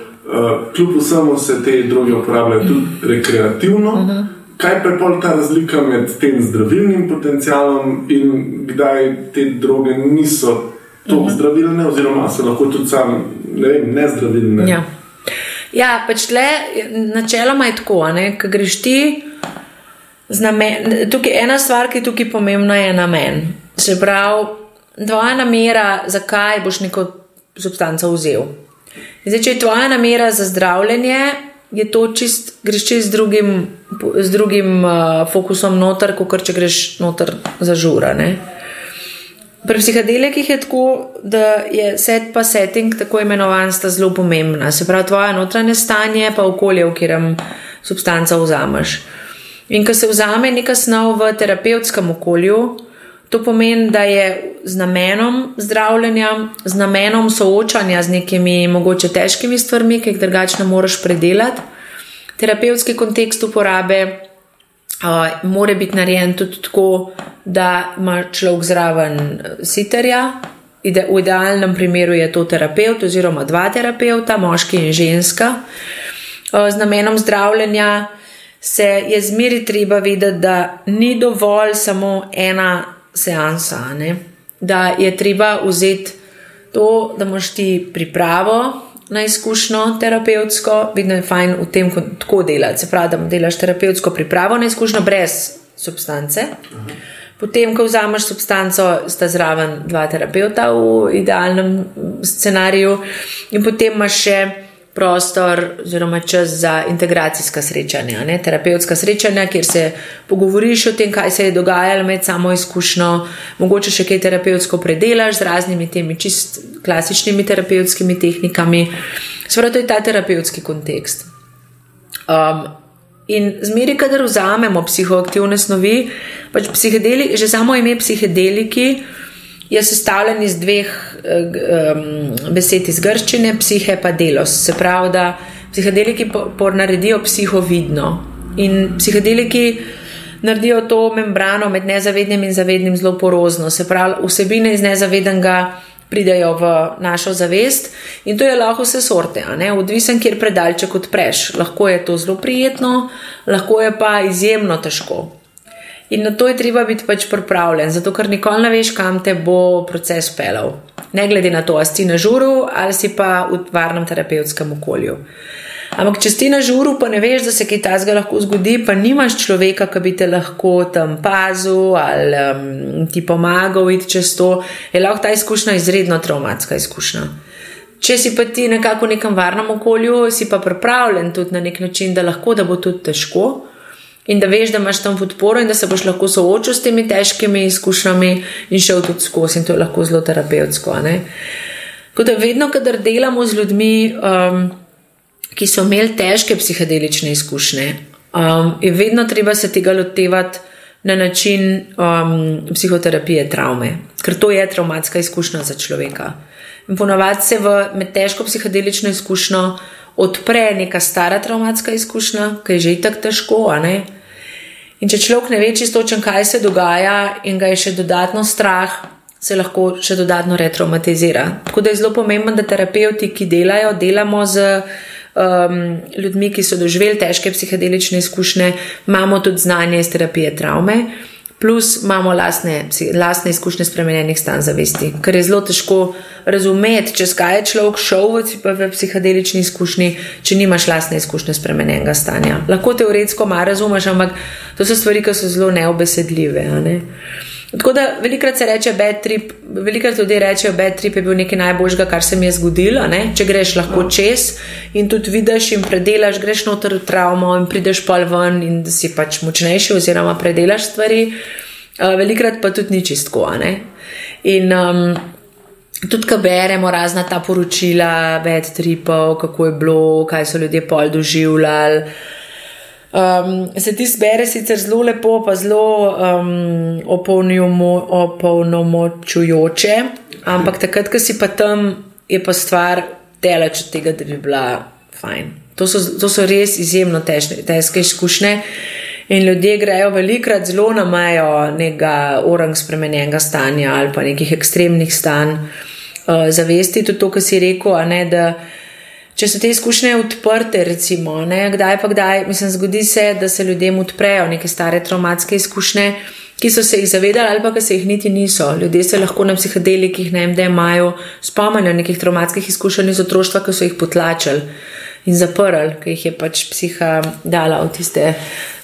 kljub vsemu se te droge uporabljajo tudi rekreativno. Uh -huh. Kaj pa je ta razlika med tem zdravilnim potencialom in kdaj te droge niso tako uh -huh. zdravilne, oziroma so lahko tudi same ne nezdravilne? Ja. Ja, pač le, načeloma je tako, da greš ti Namen, tukaj ena stvar, ki je tukaj pomembna, je namen. Se pravi, tvoja namera, zakaj boš neko substanco vzel. Zdaj, če je tvoja namera za zdravljenje, je to čist, greš čez drugim, z drugim uh, fokusom noter, kot če greš noter za žura. Ne? Pri psihadelikih je tako, da je set pa setting, tako imenovan, sta zelo pomembna. Se pravi, tvoje notranje stanje, pa okolje, v katerem substanco vzameš. In ko se vzame neka snov v terapevtskem okolju, to pomeni, da je z namenom zdravljenja, z namenom soočanja z nekimi mogoče težkimi stvarmi, ki jih drugače ne moreš predelati. Terapevtski kontekst uporabe uh, mora biti narejen tudi tako, da ima človek zraven siterja. Ide, v idealnem primeru je to terapeut oziroma dva terapeuta, moški in ženska, uh, z namenom zdravljenja se je zmeri treba vedeti, da ni dovolj samo ena seansa, ne? da je treba vzeti to, da imaš ti pripravo na izkušnjo terapevtsko, vidno je fajn v tem tako delati. Se pravi, da delaš terapevtsko pripravo na izkušnjo brez substance. Potem, ko vzameš substanco, sta zraven dva terapeuta v idealnem scenariju, in potem imaš še prostor oziroma čas za integracijska srečanja, ne? terapevtska srečanja, kjer se pogovoriš o tem, kaj se je dogajalo med samo izkušnjo, mogoče še kaj terapevtsko predelaš z raznimi temi čist klasičnimi terapevtskimi tehnikami. Sveda to je ta terapevtski kontekst. Um, in zmeri, kadar vzamemo psihoaktivne snovi, pač psihedeliki, že samo ime psihedeliki je sestavljen iz dveh um, besed iz grščine, psihe pa delos. Se pravi, da psihedeliki naredijo psihovidno in psihedeliki naredijo to membrano med nezavednim in zavednim zelo porozno. Se pravi, vsebine iz nezavednega pridejo v našo zavest in to je lahko vse sorte, odvisen, kjer predalček odpreš. Lahko je to zelo prijetno, lahko je pa izjemno težko. In na to je treba biti pač pripravljen, zato ker nikoli ne veš, kam te bo proces pelal. Ne glede na to, ali si na žuru ali si pa v varnem terapevtskem okolju. Ampak, če si na žuru, pa ne veš, da se kaj tasga lahko zgodi, pa nimaš človeka, ki bi te lahko tam pazil ali um, ti pomagal iti čez to, je lahko ta izkušnja izredno traumatska izkušnja. Če si pa ti nekako v nekem varnem okolju, si pa pripravljen tudi na nek način, da lahko da bo tudi težko in da veš, da imaš tam podporo in da se boš lahko soočil s temi težkimi izkušnjami in šel tudi skozi, in to je lahko zelo terapevtsko. Tako da vedno, kadar delamo z ljudmi, um, ki so imeli težke psihedelične izkušnje, um, je vedno treba se tega lotevati na način um, psihoterapije travme, ker to je traumatska izkušnja za človeka. In ponovadi se v med težko psihedelično izkušnjo odpre neka stara travmatska izkušnja, ki je že tako težko. In če človek ne ve čisto, kaj se dogaja in ga je še dodatno strah, se lahko še dodatno retraumatizira. Tako da je zelo pomembno, da terapeuti, ki delajo, delamo z um, ljudmi, ki so doživeli težke psihedelične izkušnje, imamo tudi znanje iz terapije travme plus imamo lastne, lastne izkušnje spremenjenih stanj zavesti, ker je zelo težko razumeti, če skaj je človek šel v, v psihedelični izkušnji, če nimaš lastne izkušnje spremenjenega stanja. Lahko teoretsko malo razumeš, ampak to so stvari, ki so zelo neobesedljive. Ne? Tako da velikrat se reče bad trip, velikrat ljudje rečejo, bad trip je bil nekaj najboljšega, kar se mi je zgodilo. Ne? Če greš lahko no. čez in tudi vidiš in predelaš, greš noter v travmo in prideš pol ven in si pač močnejši oziroma predelaš stvari. Uh, velikrat pa tudi ni čistko. In um, tudi, ko beremo razna ta poročila, bad tripov, kako je bilo, kaj so ljudje pol doživljali. Um, se ti zbere sicer zelo lepo, pa zelo um, opolnomočujoče, ampak takrat, ko si pa tam, je pa stvar delač od tega, da bi bila fajn. To so, to so res izjemno težke, težke izkušnje. In ljudje grejo velikrat zelo na mejo nekega orang spremenjenega stanja ali pa nekih ekstremnih stanj uh, zavesti. Tudi to, kar si rekel, ne, da če so te izkušnje odprte, recimo, ne, kdaj pa kdaj, mislim, zgodi se, da se ljudem odprejo neke stare traumatske izkušnje, ki so se jih zavedali ali pa se jih niti niso. Ljudje se lahko na psihedelikih, ne vem, da imajo spomenijo nekih traumatskih izkušenj iz otroštva, ki so jih potlačili in zaprli, ki jih je pač psiha dala v tiste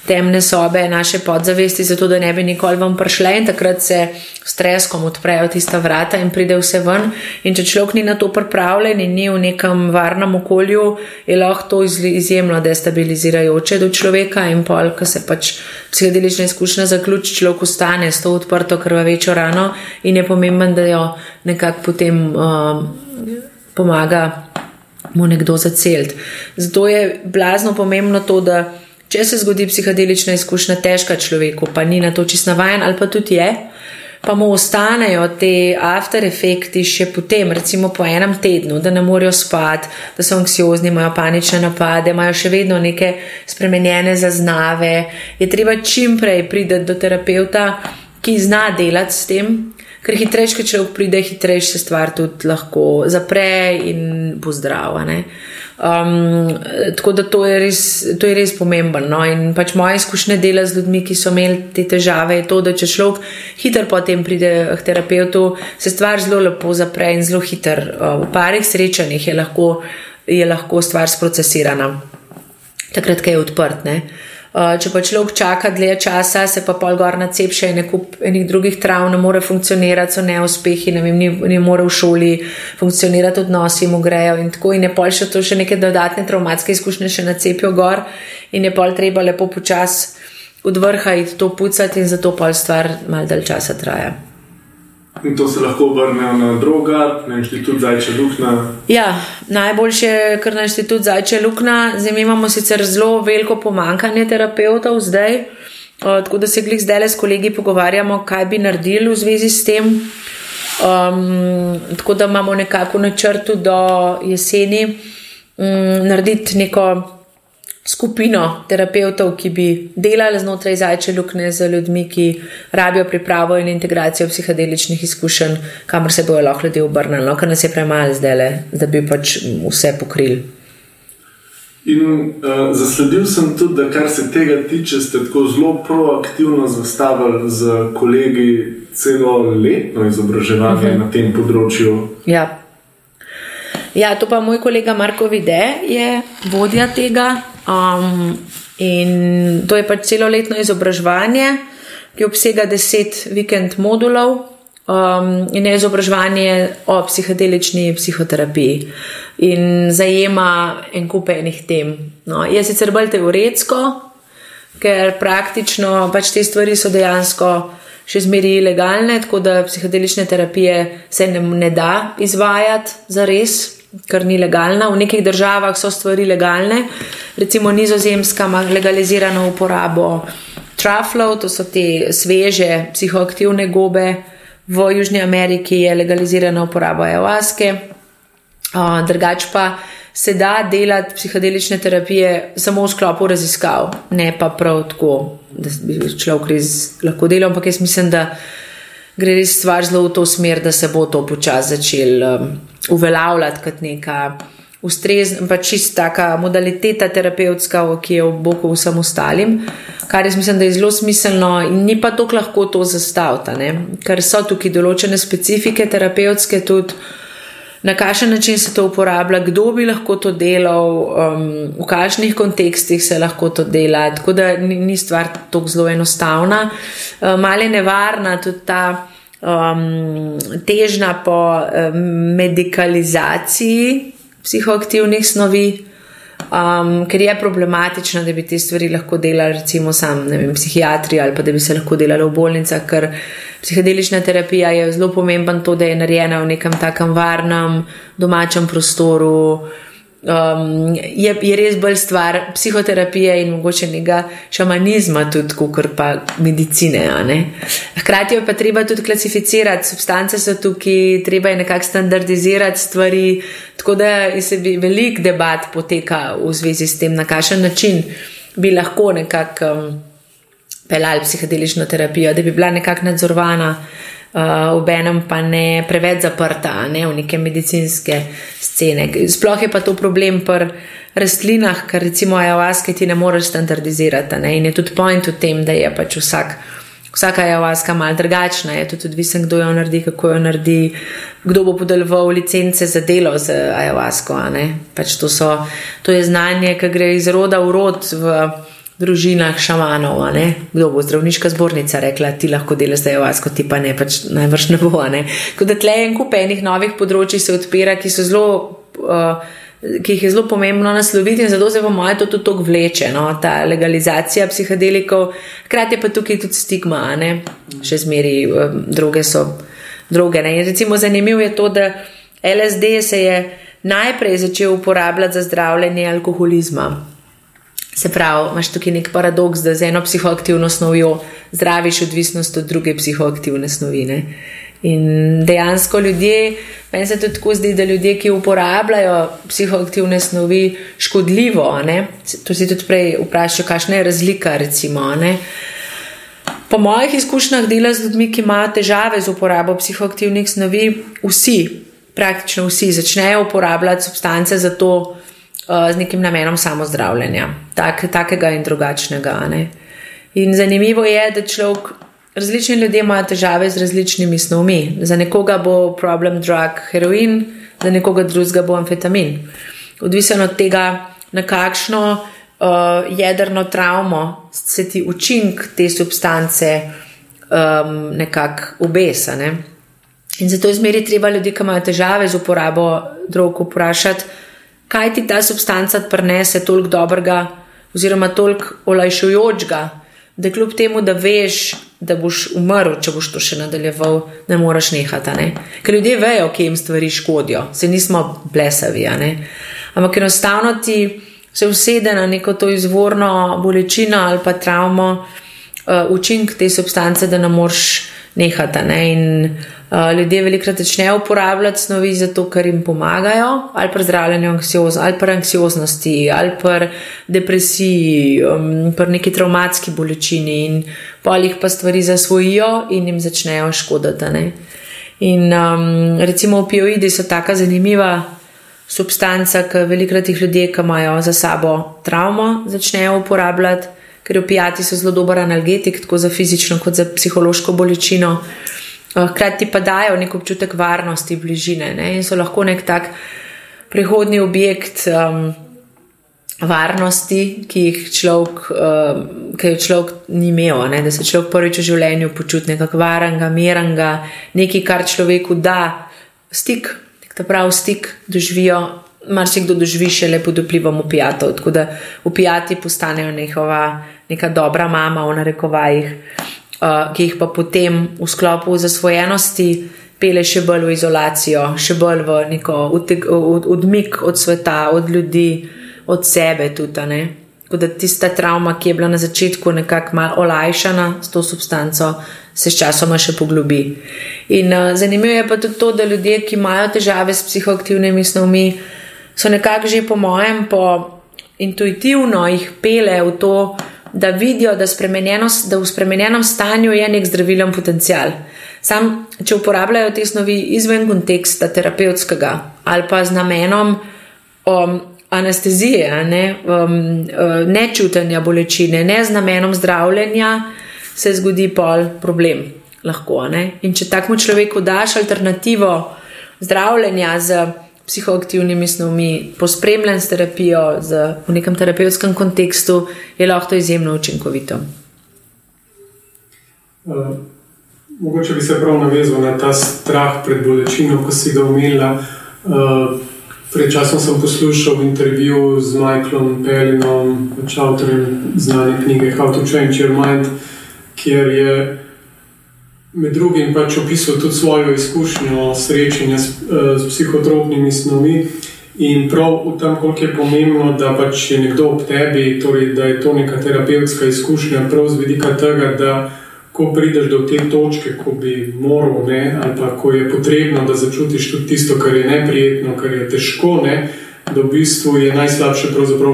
temne sobe naše podzavesti, zato da ne bi nikoli vam prišle in takrat se s treskom odprejo tista vrata in pride vse ven. In če človek ni na to pripravljen in ni v nekem varnem okolju, je lahko to izjemno destabilizirajoče do človeka in pol, ko se pač psihedelična izkušnja zaključi, človek ostane s to odprto krvavečo rano in je pomemben, da jo nekako potem um, pomaga mu nekdo zaceliti. Zato je blazno pomembno to, da Če se zgodi psihedelična izkušnja težka človeku, pa ni na to čist navajen, ali pa tudi je, pa mu ostanejo te after efekti še potem, recimo po enem tednu, da ne morejo spati, da so anksiozni, imajo panične napade, imajo še vedno neke spremenjene zaznave, je treba čim prej priti do terapeuta, ki zna delati s tem. Ker hitreje, če človek pride, hitreje se stvar tudi lahko zapre in pozdrava. Um, tako da to je res, to je res pomembno. No? In pač moja izkušnja dela z ljudmi, ki so imeli te težave, je to, da če človek hitro potem pride k terapeutu, se stvar zelo lepo zapre in zelo hitro. Uh, v parih srečanjih je lahko, je lahko stvar sprocesirana, takrat, ko je odprt. Ne? Eh, če pa človek čaka dlje časa, se pa pol gor na cep še enih drugih trav, ne more funkcionirati, so neuspehi, ne vem, ni, ni more v šoli funkcionirati, odnosi mu grejo in tako in je pol še to še neke dodatne traumatske izkušnje še na cepijo gor in je pol treba lepo počas od vrha iti to pucati in zato pol stvar mal dalj časa traja. In to se lahko obrne na druga, na inštitut Zajče Lukna. Ja, najboljše je kar na inštitut Zajče Lukna. Zdaj imamo sicer zelo veliko pomankanje terapeutov zdaj, tako da se glih zdaj le s kolegi pogovarjamo, kaj bi naredili v zvezi s tem. Um, tako da imamo nekako načrtu do jeseni um, narediti neko skupino terapeutov, ki bi delali znotraj zajče lukne z ljudmi, ki rabijo pripravo in integracijo psihedeličnih izkušenj, kamor se bojo lahko ljudje obrnili, no, ker nas je premalo zdaj, da bi pač vse pokrili. In uh, zasledil sem tudi, da kar se tega tiče, ste tako zelo proaktivno zastavili z kolegi celo letno izobraževanje uh mhm. -huh. na tem področju. Ja. ja, to pa moj kolega Marko Vide je vodja tega. Um, in to je pač celoletno izobraževanje, ki obsega deset vikend modulov um, in je izobraževanje o psihedelični psihoterapiji in zajema en kup enih tem. No, je sicer bolj teoretsko, ker praktično pač te stvari so dejansko. Še zmeraj ilegalne, tako da psihedelične terapije se ne, ne da izvajati za res, ker ni legalna. V nekih državah so stvari legalne, recimo Nizozemska ima legalizirano uporabo traflov, to so te sveže psihoaktivne gobe, v Južni Ameriki je legalizirana uporaba ayahuaske, drugač pa se da delati psihedelične terapije samo v sklopu raziskav, ne pa prav tako, da bi človek res lahko delal, ampak jaz mislim, da gre res stvar zelo v to smer, da se bo to počasi začel um, uveljavljati kot neka ustrezna, pa čist taka modaliteta terapevtska, ki je v boku vsem ostalim, kar jaz mislim, da je zelo smiselno in ni pa tako lahko to zastaviti, ker so tukaj določene specifike terapevtske tudi. Na kakšen način se to uporablja, kdo bi lahko to delal, um, v kakšnih kontekstih se lahko to dela. Tako da ni, ni stvar tako zelo enostavna. Um, Malo je nevarna tudi ta um, težnja po um, medicalizaciji psihoaktivnih snovi, um, ker je problematično, da bi te stvari lahko delali, recimo, sam, ne vem, psihiatri ali pa da bi se lahko delali v bolnicah, ker psihedelična terapija je zelo pomemben to, da je narejena v nekem takem varnem, domačem prostoru. Um, je, je res bolj stvar psihoterapije in mogoče nekega šamanizma, tudi kot pa medicine. Hkrati je pa treba tudi klasificirati, substance so tukaj, treba je nekako standardizirati stvari. Tako da se bi velik debat poteka v zvezi s tem, na kakšen način bi lahko nekako um, pelali psihedelično terapijo, da bi bila nekako nadzorovana uh, obenem pa ne preveč zaprta ne, v neke medicinske scene. Sploh je pa to problem pri rastlinah, ker recimo ayahuasca ti ne moreš standardizirati ne, in je tudi point v tem, da je pač vsak. Vsaka ayahuasca je malo drugačna, je tudi odvisen, kdo jo naredi, kako jo naredi, kdo bo podeljeval licence za delo z ayahuasco. Pač to, to je znanje, ki gre iz roda v rod. V, družinah šamanov, kdo bo zdravniška zbornica rekla, ti lahko delaš zdaj vas, kot ti pa ne, pač najbrž ne bo. Tako da tle en kup enih novih področji se odpira, ki so zelo. Uh, Ki jih je zelo pomembno nasloviti, in zato se po mojem to tudi tako vleče, no? ta legalizacija psihedelikov, hkrati pa tukaj tudi stigma, ne? še zmeri um, druge so druge. Ne? In recimo zanimivo je to, da LSD se je najprej začel uporabljati za zdravljenje alkoholizma. Se pravi, imaš tukaj nek paradoks, da z eno psihoaktivno snovjo zdraviš odvisnost od druge psihoaktivne snovi. Ne? In dejansko ljudje, meni se tudi tako zdi, da ljudje, ki uporabljajo psihoaktivne snovi, škodljivo. Ne? To si tudi prej vprašal, kakšna je razlika. Recimo, po mojih izkušnjah dela z ljudmi, ki imajo težave z uporabo psihoaktivnih snovi, vsi, praktično vsi, začnejo uporabljati substance za to, z nekim namenom samozdravljenja, tak, takega in drugačnega. Ne? In zanimivo je, da človek, različni ljudje imajo težave z različnimi snovmi. Za nekoga bo problem drug heroin, za nekoga drugega bo amfetamin. Odvisno od tega, na kakšno uh, jedrno travmo se ti učink te substance um, nekako obesa. Ne? In zato je zmeri treba ljudi, ki imajo težave z uporabo drog, vprašati, kaj ti ta substanca prenese toliko dobrega, oziroma toliko olajšujočega, da kljub temu, da veš, da boš umrl, če boš to še nadaljeval, ne moreš nehati. Ne? Ker ljudje vejo, kje jim stvari škodijo, se nismo blesavi. Ampak enostavno ti se usede na neko to izvorno bolečino ali pa travmo, uh, učink te substance, da ne moreš nehati. Ne? In ljudje velikrat začnejo uporabljati snovi zato, ker jim pomagajo, ali pri zdravljenju anksioz, ali pri anksioznosti, ali pri depresiji, um, pri neki traumatski bolečini, in polih pa stvari zasvojijo in jim začnejo škoditi. In um, recimo opioidi so tako zanimiva. Substanca, ki velikrat jih ljudje, ki imajo za sabo travmo, začnejo uporabljati, ker opijati so zelo dober analgetik, tako za fizično, kot za psihološko bolečino. Eh, hkrati pa dajo nek občutek varnosti, bližine ne? in so lahko nek tak prihodni objekt um, varnosti, ki jih človek, um, ki jo človek ni imel, ne? da se človek prvič v življenju počuti nekako varnega, mirnega, nekaj, kar človeku da stik, ta pravi stik doživijo. Mar se kdo doživi še le pod vplivom opijatov, tako da opijati postanejo njihova neka dobra mama v narekovajih. Uh, ki jih pa potem v sklopu zasvojenosti pele še bolj v izolacijo, še bolj v neko odmik od sveta, od ljudi, od sebe tudi. Tako da tista travma, ki je bila na začetku nekako malo olajšana s to substanco, se s časoma še poglobi. In uh, zanimivo je pa tudi to, da ljudje, ki imajo težave s psihoaktivnimi snovmi, so nekako že po mojem, po intuitivno jih pele v to, da vidijo, da, da v spremenjenem stanju je nek zdravilen potencial. Sam, če uporabljajo te snovi izven konteksta terapevtskega ali pa z namenom um, anestezije, ne, um, uh, nečutenja bolečine, ne z namenom zdravljenja, se zgodi pol problem. Lahko, In če takmu človeku daš alternativo zdravljenja z psihoaktivnimi snovmi, pospremljen s terapijo z, v nekem terapevtskem kontekstu, je lahko to izjemno učinkovito. Uh, mogoče bi se prav navezal na ta strah pred bolečino, ko si ga umela. Uh, pred časom sem poslušal intervju z Michaelom Pellinom, avtorjem znane knjige How to Change Your Mind, kjer je med drugim pač opisal tudi svojo izkušnjo srečanja s, eh, s psihotropnimi snovmi. In prav v tem, koliko je pomembno, da pač je nekdo ob tebi, torej da je to neka terapevtska izkušnja, prav z vidika tega, da ko prideš do te točke, ko bi moral, ne, ali pa ko je potrebno, da začutiš tudi tisto, kar je neprijetno, kar je težko, ne, da v bistvu je najslabše,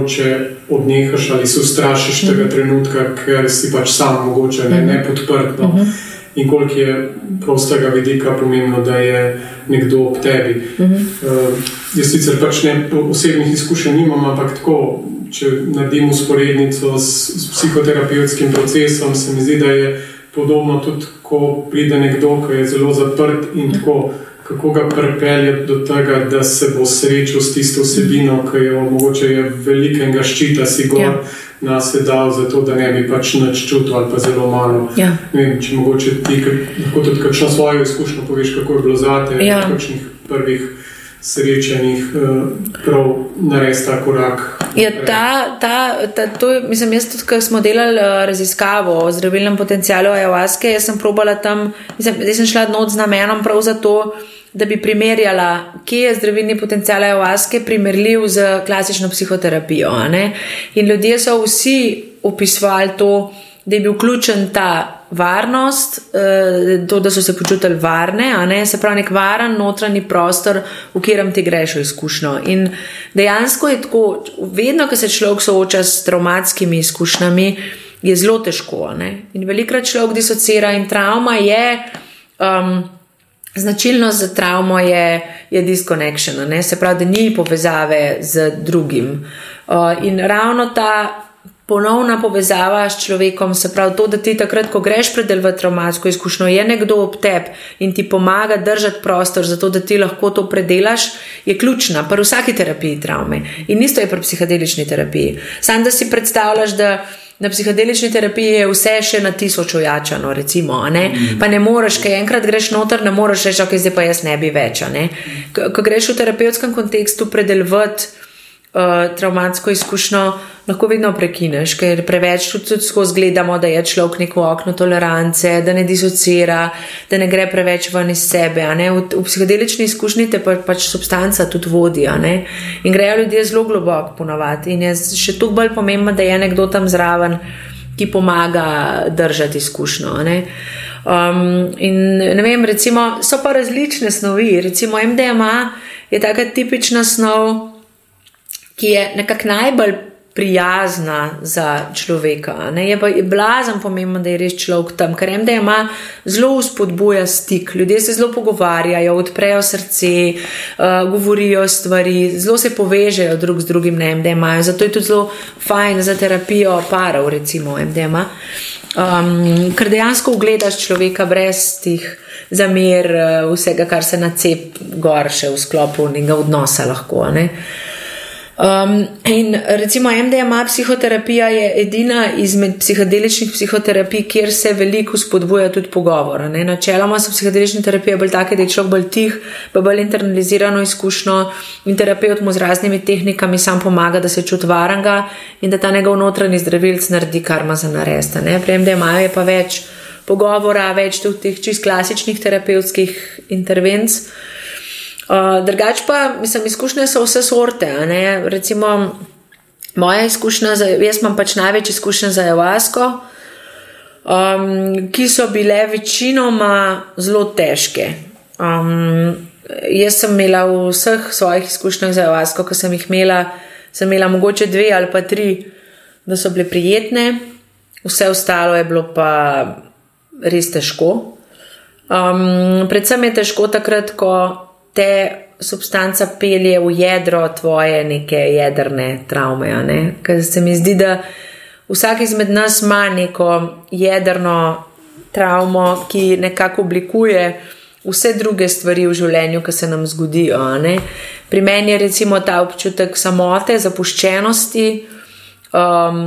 če odnehaš ali se ustrašiš tega mhm. trenutka, ker si pač sam mogoče ne, ne podprt. No. Uh mhm. -huh in koliko je prav z tega vidika pomembno, da je nekdo ob tebi. Uh -huh. uh, jaz sicer pač ne osebnih izkušenj nimam, ampak tako, če naredim usporednico s, s psihoterapevtskim procesom, se mi zdi, da je podobno tudi, ko pride nekdo, ki je zelo zaprt in tako. Kako ga pripeljati do tega, da se bo srečal s tisto vsebino, ki jo mogoče je velikega ščita, si gor, ja nas je dal za to, da ne bi pač nič čutil ali pa zelo malo. Ja. Vem, če mogoče ti lahko tudi kakšno svojo izkušnjo poveš, kako je bilo zate, ja. kakšnih prvih srečanjih, eh, prav narediti ta korak. Ja, ta, ta, ta, to je, mislim, jaz tudi, ko smo delali eh, raziskavo o zdravilnem potencialu ayahuaske, jaz sem probala tam, mislim, zdaj sem šla not z namenom prav za to, da bi primerjala, kje je zdravilni potencial ayahuaske primerljiv z klasično psihoterapijo. In ljudje so vsi opisovali to, da je bil vključen ta varnost, eh, to, da so se počutili varne, se pravi, nek varen notranji prostor, v katerem ti greš v izkušnjo. In dejansko je tako, vedno, ko se človek sooča s traumatskimi izkušnjami, je zelo težko. In velikrat človek disocira in travma je. Um, Značilnost za travmo je, je disconnection, se pravi, da ni povezave z drugim. Uh, in ravno ta ponovna povezava s človekom, se pravi, to, da ti takrat, ko greš predel v traumatsko izkušnjo, je nekdo ob tebi in ti pomaga držati prostor, zato da ti lahko to predelaš, je ključna pri vsaki terapiji travme. In isto je pri psihedelični terapiji. Sam da si predstavljaš, da na psihedelični terapiji je vse še na tisoč ojačano, recimo, ne? Mm. pa ne moreš, kaj enkrat greš noter, ne moreš reči, ok, zdaj pa jaz ne bi več. Ne? Ko greš v terapevtskem kontekstu predelovati uh, traumatsko izkušnjo, lahko vedno prekineš, ker preveč tudi, tudi skozi gledamo, da je človek neko okno tolerance, da ne disocira, da ne gre preveč ven iz sebe. V, v psihodelični izkušnji te pa, pač substanca tudi vodi in grejo ljudje zelo globoko ponovati. In je še tu bolj pomembno, da je nekdo tam zraven, ki pomaga držati izkušnjo. Um, in ne vem, recimo, so pa različne snovi, recimo MDMA je taka tipična snov ki je nekako najbolj prijazna za človeka. Ne? Je pa je blazen pomemben, da je res človek tam, ker jim da ima zelo spodbuja stik. Ljudje se zelo pogovarjajo, odprejo srce, uh, govorijo stvari, zelo se povežejo drug z drugim, ne vem, da imajo. Zato je tudi zelo fajn za terapijo parov, recimo, MDMA. Um, ker dejansko ugledaš človeka brez tih zamer, uh, vsega, kar se na cep gor še v sklopu njega odnosa lahko. Ne? Um, in recimo MDMA psihoterapija je edina izmed psihodeličnih psihoterapij, kjer se veliko spodbuja tudi pogovor. Ne? Načeloma so psihodelične terapije bolj take, da je človek bolj tih, pa bolj internalizirano izkušnjo in terapeut mu z raznimi tehnikami sam pomaga, da se čuti varanga in da ta njegov notranji zdravilc naredi karma za naresta. Pri MDMA je pa več pogovora, več tudi teh čist klasičnih terapevtskih intervencij. Uh, drugač pa, mislim, izkušnje so vse sorte. Recimo, moja izkušnja, za, jaz imam pač največ izkušenj za Javasko, um, ki so bile večinoma zelo težke. Um, jaz sem imela v vseh svojih izkušnjah za Avasko, ki sem jih imela, sem imela mogoče dve ali pa tri, da so bile prijetne, vse ostalo je bilo pa res težko. Um, predvsem je težko takrat, ko te substanca pelje v jedro tvoje neke jedrne travme. Ne? Ker se mi zdi, da vsak izmed nas ima neko jedrno travmo, ki nekako oblikuje vse druge stvari v življenju, ki se nam zgodijo. Pri meni je recimo ta občutek samote, zapuščenosti, um,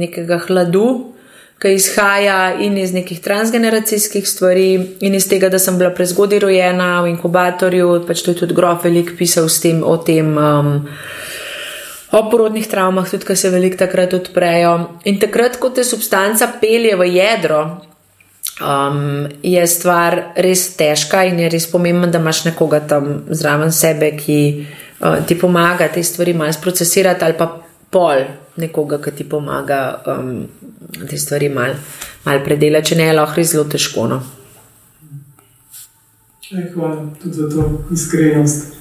nekega hladu, ki izhaja in iz nekih transgeneracijskih stvari, in iz tega, da sem bila prezgodaj rojena v inkubatorju, pač to je tudi grof velik pisal tem, o tem. Um, O porodnih travmah, tudi, ki se veliko takrat odprejo. In takrat, ko te substanca pelje v jedro, um, je stvar res težka in je res pomembno, da imaš nekoga tam zraven sebe, ki uh, ti pomaga te stvari malo procesirati, ali pa pol nekoga, ki ti pomaga um, te stvari malo mal predelati, če ne je lahko res zelo težko. No. Hvala tudi za to iskrenost.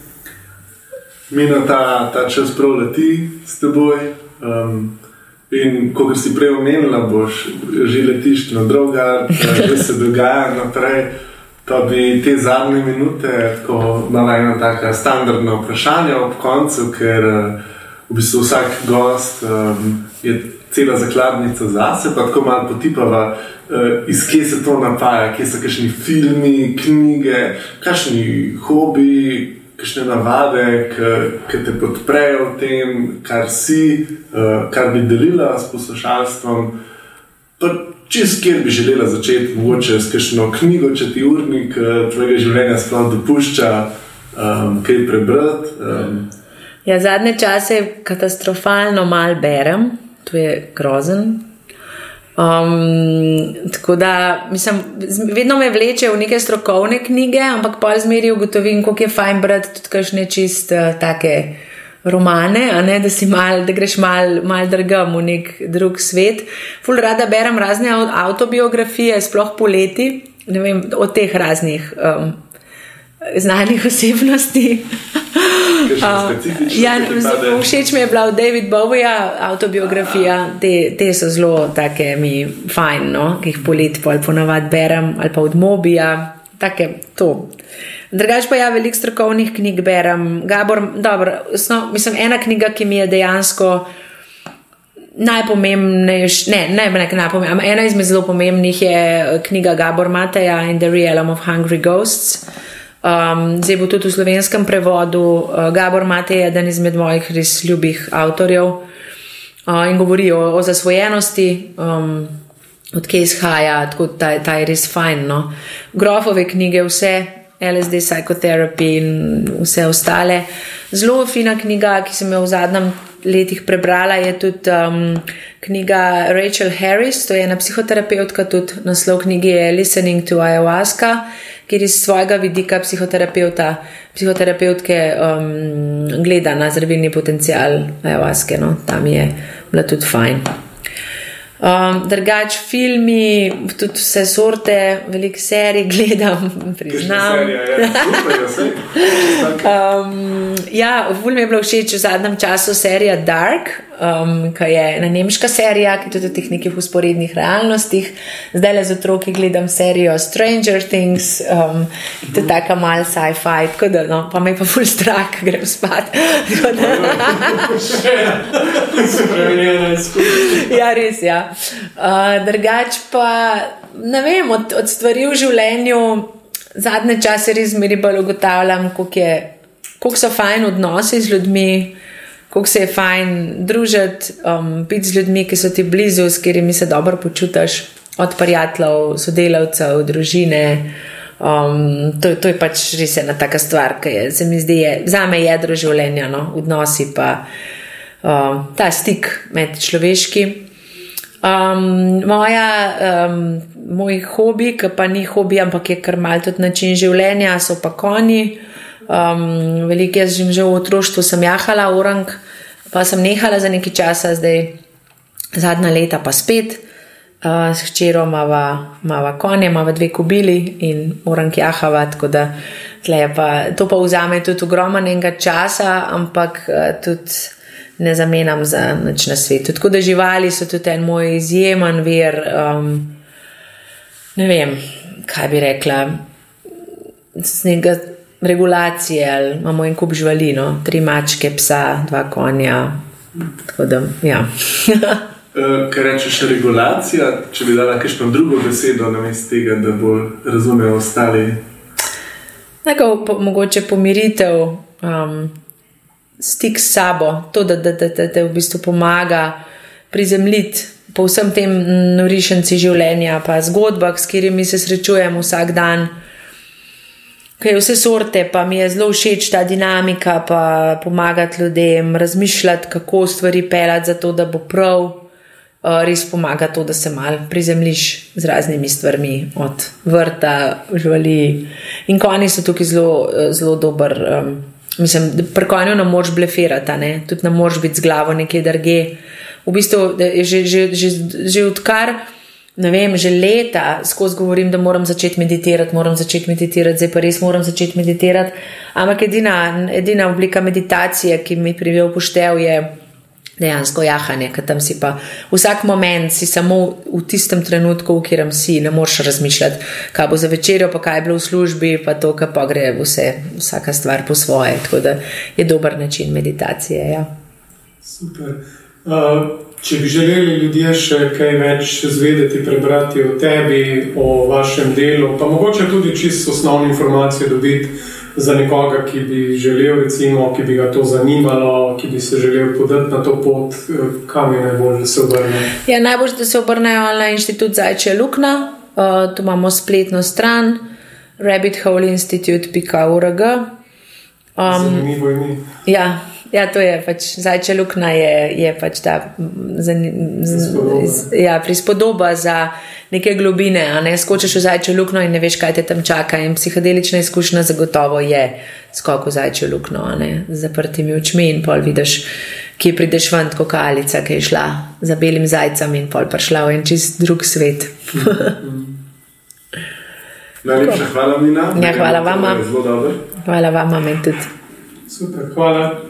Mi na ta, ta čas prav leti s teboj. Um, In kot si prej omenila, boš že letiš na druga, že se dogaja naprej. Pa bi te zadnje minute, ko imamo ena tako standardna vprašanja ob koncu, ker v bistvu vsak gost um, je cela zakladnica zase, pa tako malo potipava, uh, iz kje se to napaja, kje so kakšni filmi, knjige, kakšni hobiji kakšne navade, ki te podprejo v tem, kar si, uh, kar bi delila s poslušalstvom. Čez kjer bi želela začeti, mogoče s kakšno knjigo, če ti urnik uh, tvojega življenja sploh dopušča um, kaj prebrati. Um. Ja, zadnje čase katastrofalno mal berem, to je grozen, Um, tako da, mislim, vedno me vleče v neke strokovne knjige, ampak pa zmeri ugotovim, kako je fajn brati tudi kakšne čist uh, take romane, ne, da mal, da greš mal, mal drgam v nek drug svet. Ful rada berem razne autobiografije, sploh poleti, ne vem, od teh raznih um, znanih osebnosti. *laughs* Uh, ja, všeč mi je bila David Bowie, autobiografija, te, te so zelo take mi fajn, no? ki jih polet pol ponavad berem, ali pa od Mobija, take to. Drugač pa ja, veliko strokovnih knjig berem. Gabor, dobro, no, mislim, ena knjiga, ki mi je dejansko najpomembnejša, ne, ne, ne, najpomembnejša, ena izmed zelo pomembnih je knjiga Gabor Mateja in The Realm of Hungry Ghosts. Um, zdaj bo tudi v slovenskem prevodu. Uh, Gabor Mate je eden izmed mojih res ljubih avtorjev uh, in govori o, o zasvojenosti, um, odkje izhaja, tako da ta je res fajn. No? Grofove knjige, vse, LSD, Psychotherapy in vse ostale. Zelo fina knjiga, ki sem jo v zadnjem letih prebrala, je tudi um, knjiga Rachel Harris, to je ena psihoterapeutka, tudi naslov knjige je Listening to Ayahuasca kjer iz svojega vidika psihoterapeuta, psihoterapeutke um, gleda na zdravilni potencial ayahuaske. No? Tam je bila tudi fajn. Um, drugač, filmi, tudi vse sorte, veliko serij gledam, priznam. um, ja, v mi je bila všeč v zadnjem času serija Dark, um, ki je ena nemška serija, ki je tudi v teh nekih usporednih realnostih. Zdaj le z otroki gledam serijo Stranger Things, um, to je tako mal sci-fi, tako da no, pa me pa ful strah, grem spat. *laughs* ja, res, ja. Uh, drugač pa ne vem, od, od stvari v življenju zadnje čase res meri bolj ugotavljam, koliko so fajn odnosi z ljudmi, koliko se je fajn družiti, um, biti z ljudmi, ki so ti blizu, s katerimi se dobro počutiš, od prijateljev, sodelavcev, družine. Um, to, to je pač res ena taka stvar, ki je, se mi zdi, je, za me jedro življenja, no, odnosi pa um, ta stik med človeški. Um, moja, um, moj hobi, ki pa ni hobi, ampak je kar mal tudi način življenja, so pa konji. Um, veliko jaz že v otroštvu sem jahala, orang, pa sem nehala za nekaj časa, zdaj zadnja leta pa spet. Uh, s hčerom imamo konje, imamo dve kubili in moram kjahava, tako da pa, to pa vzame tudi ogromnega časa, ampak uh, tudi ne zamenjam za nič na svetu. Tako da živali so tudi en moj izjemen vir, um, ne vem, kaj bi rekla, z nekega regulacije ali imamo en kup živalino, tri mačke, psa, dva konja. Tako da, ja. *laughs* Eh, Kaj rečeš, regulacija, če bi dala kakšno drugo besedo na mestu tega, da bolj razumejo ostali? Tako, po, mogoče pomiritev, um, stik s sabo, to, da te da, da, da v bistvu pomaga prizemljiti po vsem tem norišenci življenja, pa zgodbah, s katerimi se srečujemo vsak dan. Kaj vse sorte, pa mi je zelo všeč ta dinamika, pa pomagati ljudem, razmišljati, kako stvari pelati, zato da bo prav. Eh, res pomaga to, da se mal prizemljiš z raznimi stvarmi, od vrta, živali. In konji so tukaj zelo, eh, zelo dober. Um, mislim, pri konju ne moreš blefirati, ne? tudi ne moreš biti z glavo nekje drge. V bistvu je že, že, že, že odkar. Vem, že leta skozi govorim, da moram začeti meditirati, moram začeti meditirati, zdaj pa res moram začeti meditirati. Ampak edina, edina oblika meditacije, ki mi pride v poštev, je dejansko jahanje, ker tam si pa vsak moment, si samo v tistem trenutku, v katerem si, ne moreš razmišljati, kaj bo za večerjo, pa kaj je bilo v službi, pa to, kar pa gre vse, vsaka stvar po svoje. Tako da je dober način meditacije. Ja. Super. Uh, če bi želeli ljudje še kaj več zvedeti, prebrati o tebi, o vašem delu, pa mogoče tudi čisto osnovne informacije dobiti za nekoga, ki bi želel, recimo, ki bi ga to zanimalo, ki bi se želel podati na to pot, eh, kam je najbolj, da se obrnejo? Ja, najbolj, da se obrnejo na inštitut Zajče Lukna, uh, tu imamo spletno stran rabbitholeinstitute.org. Um, Zanimivo ime. Ja. Ja, to je pač zajče luknja, je, je pač ta ja, prispodoba za neke globine. Ne? Skočiš v zajče luknjo in ne veš, kaj te tam čaka. In psihedelična izkušnja zagotovo je skok v zajče luknjo, z zaprtimi očmi in pol vidiš, kje prideš ven, kot kalica, ki je šla za belim zajcem in pol prišla v en čist drug svet. *laughs* Najlepša hvala, Mina. Ja, hvala vama. Hvala vama, meni tudi. Super, hvala.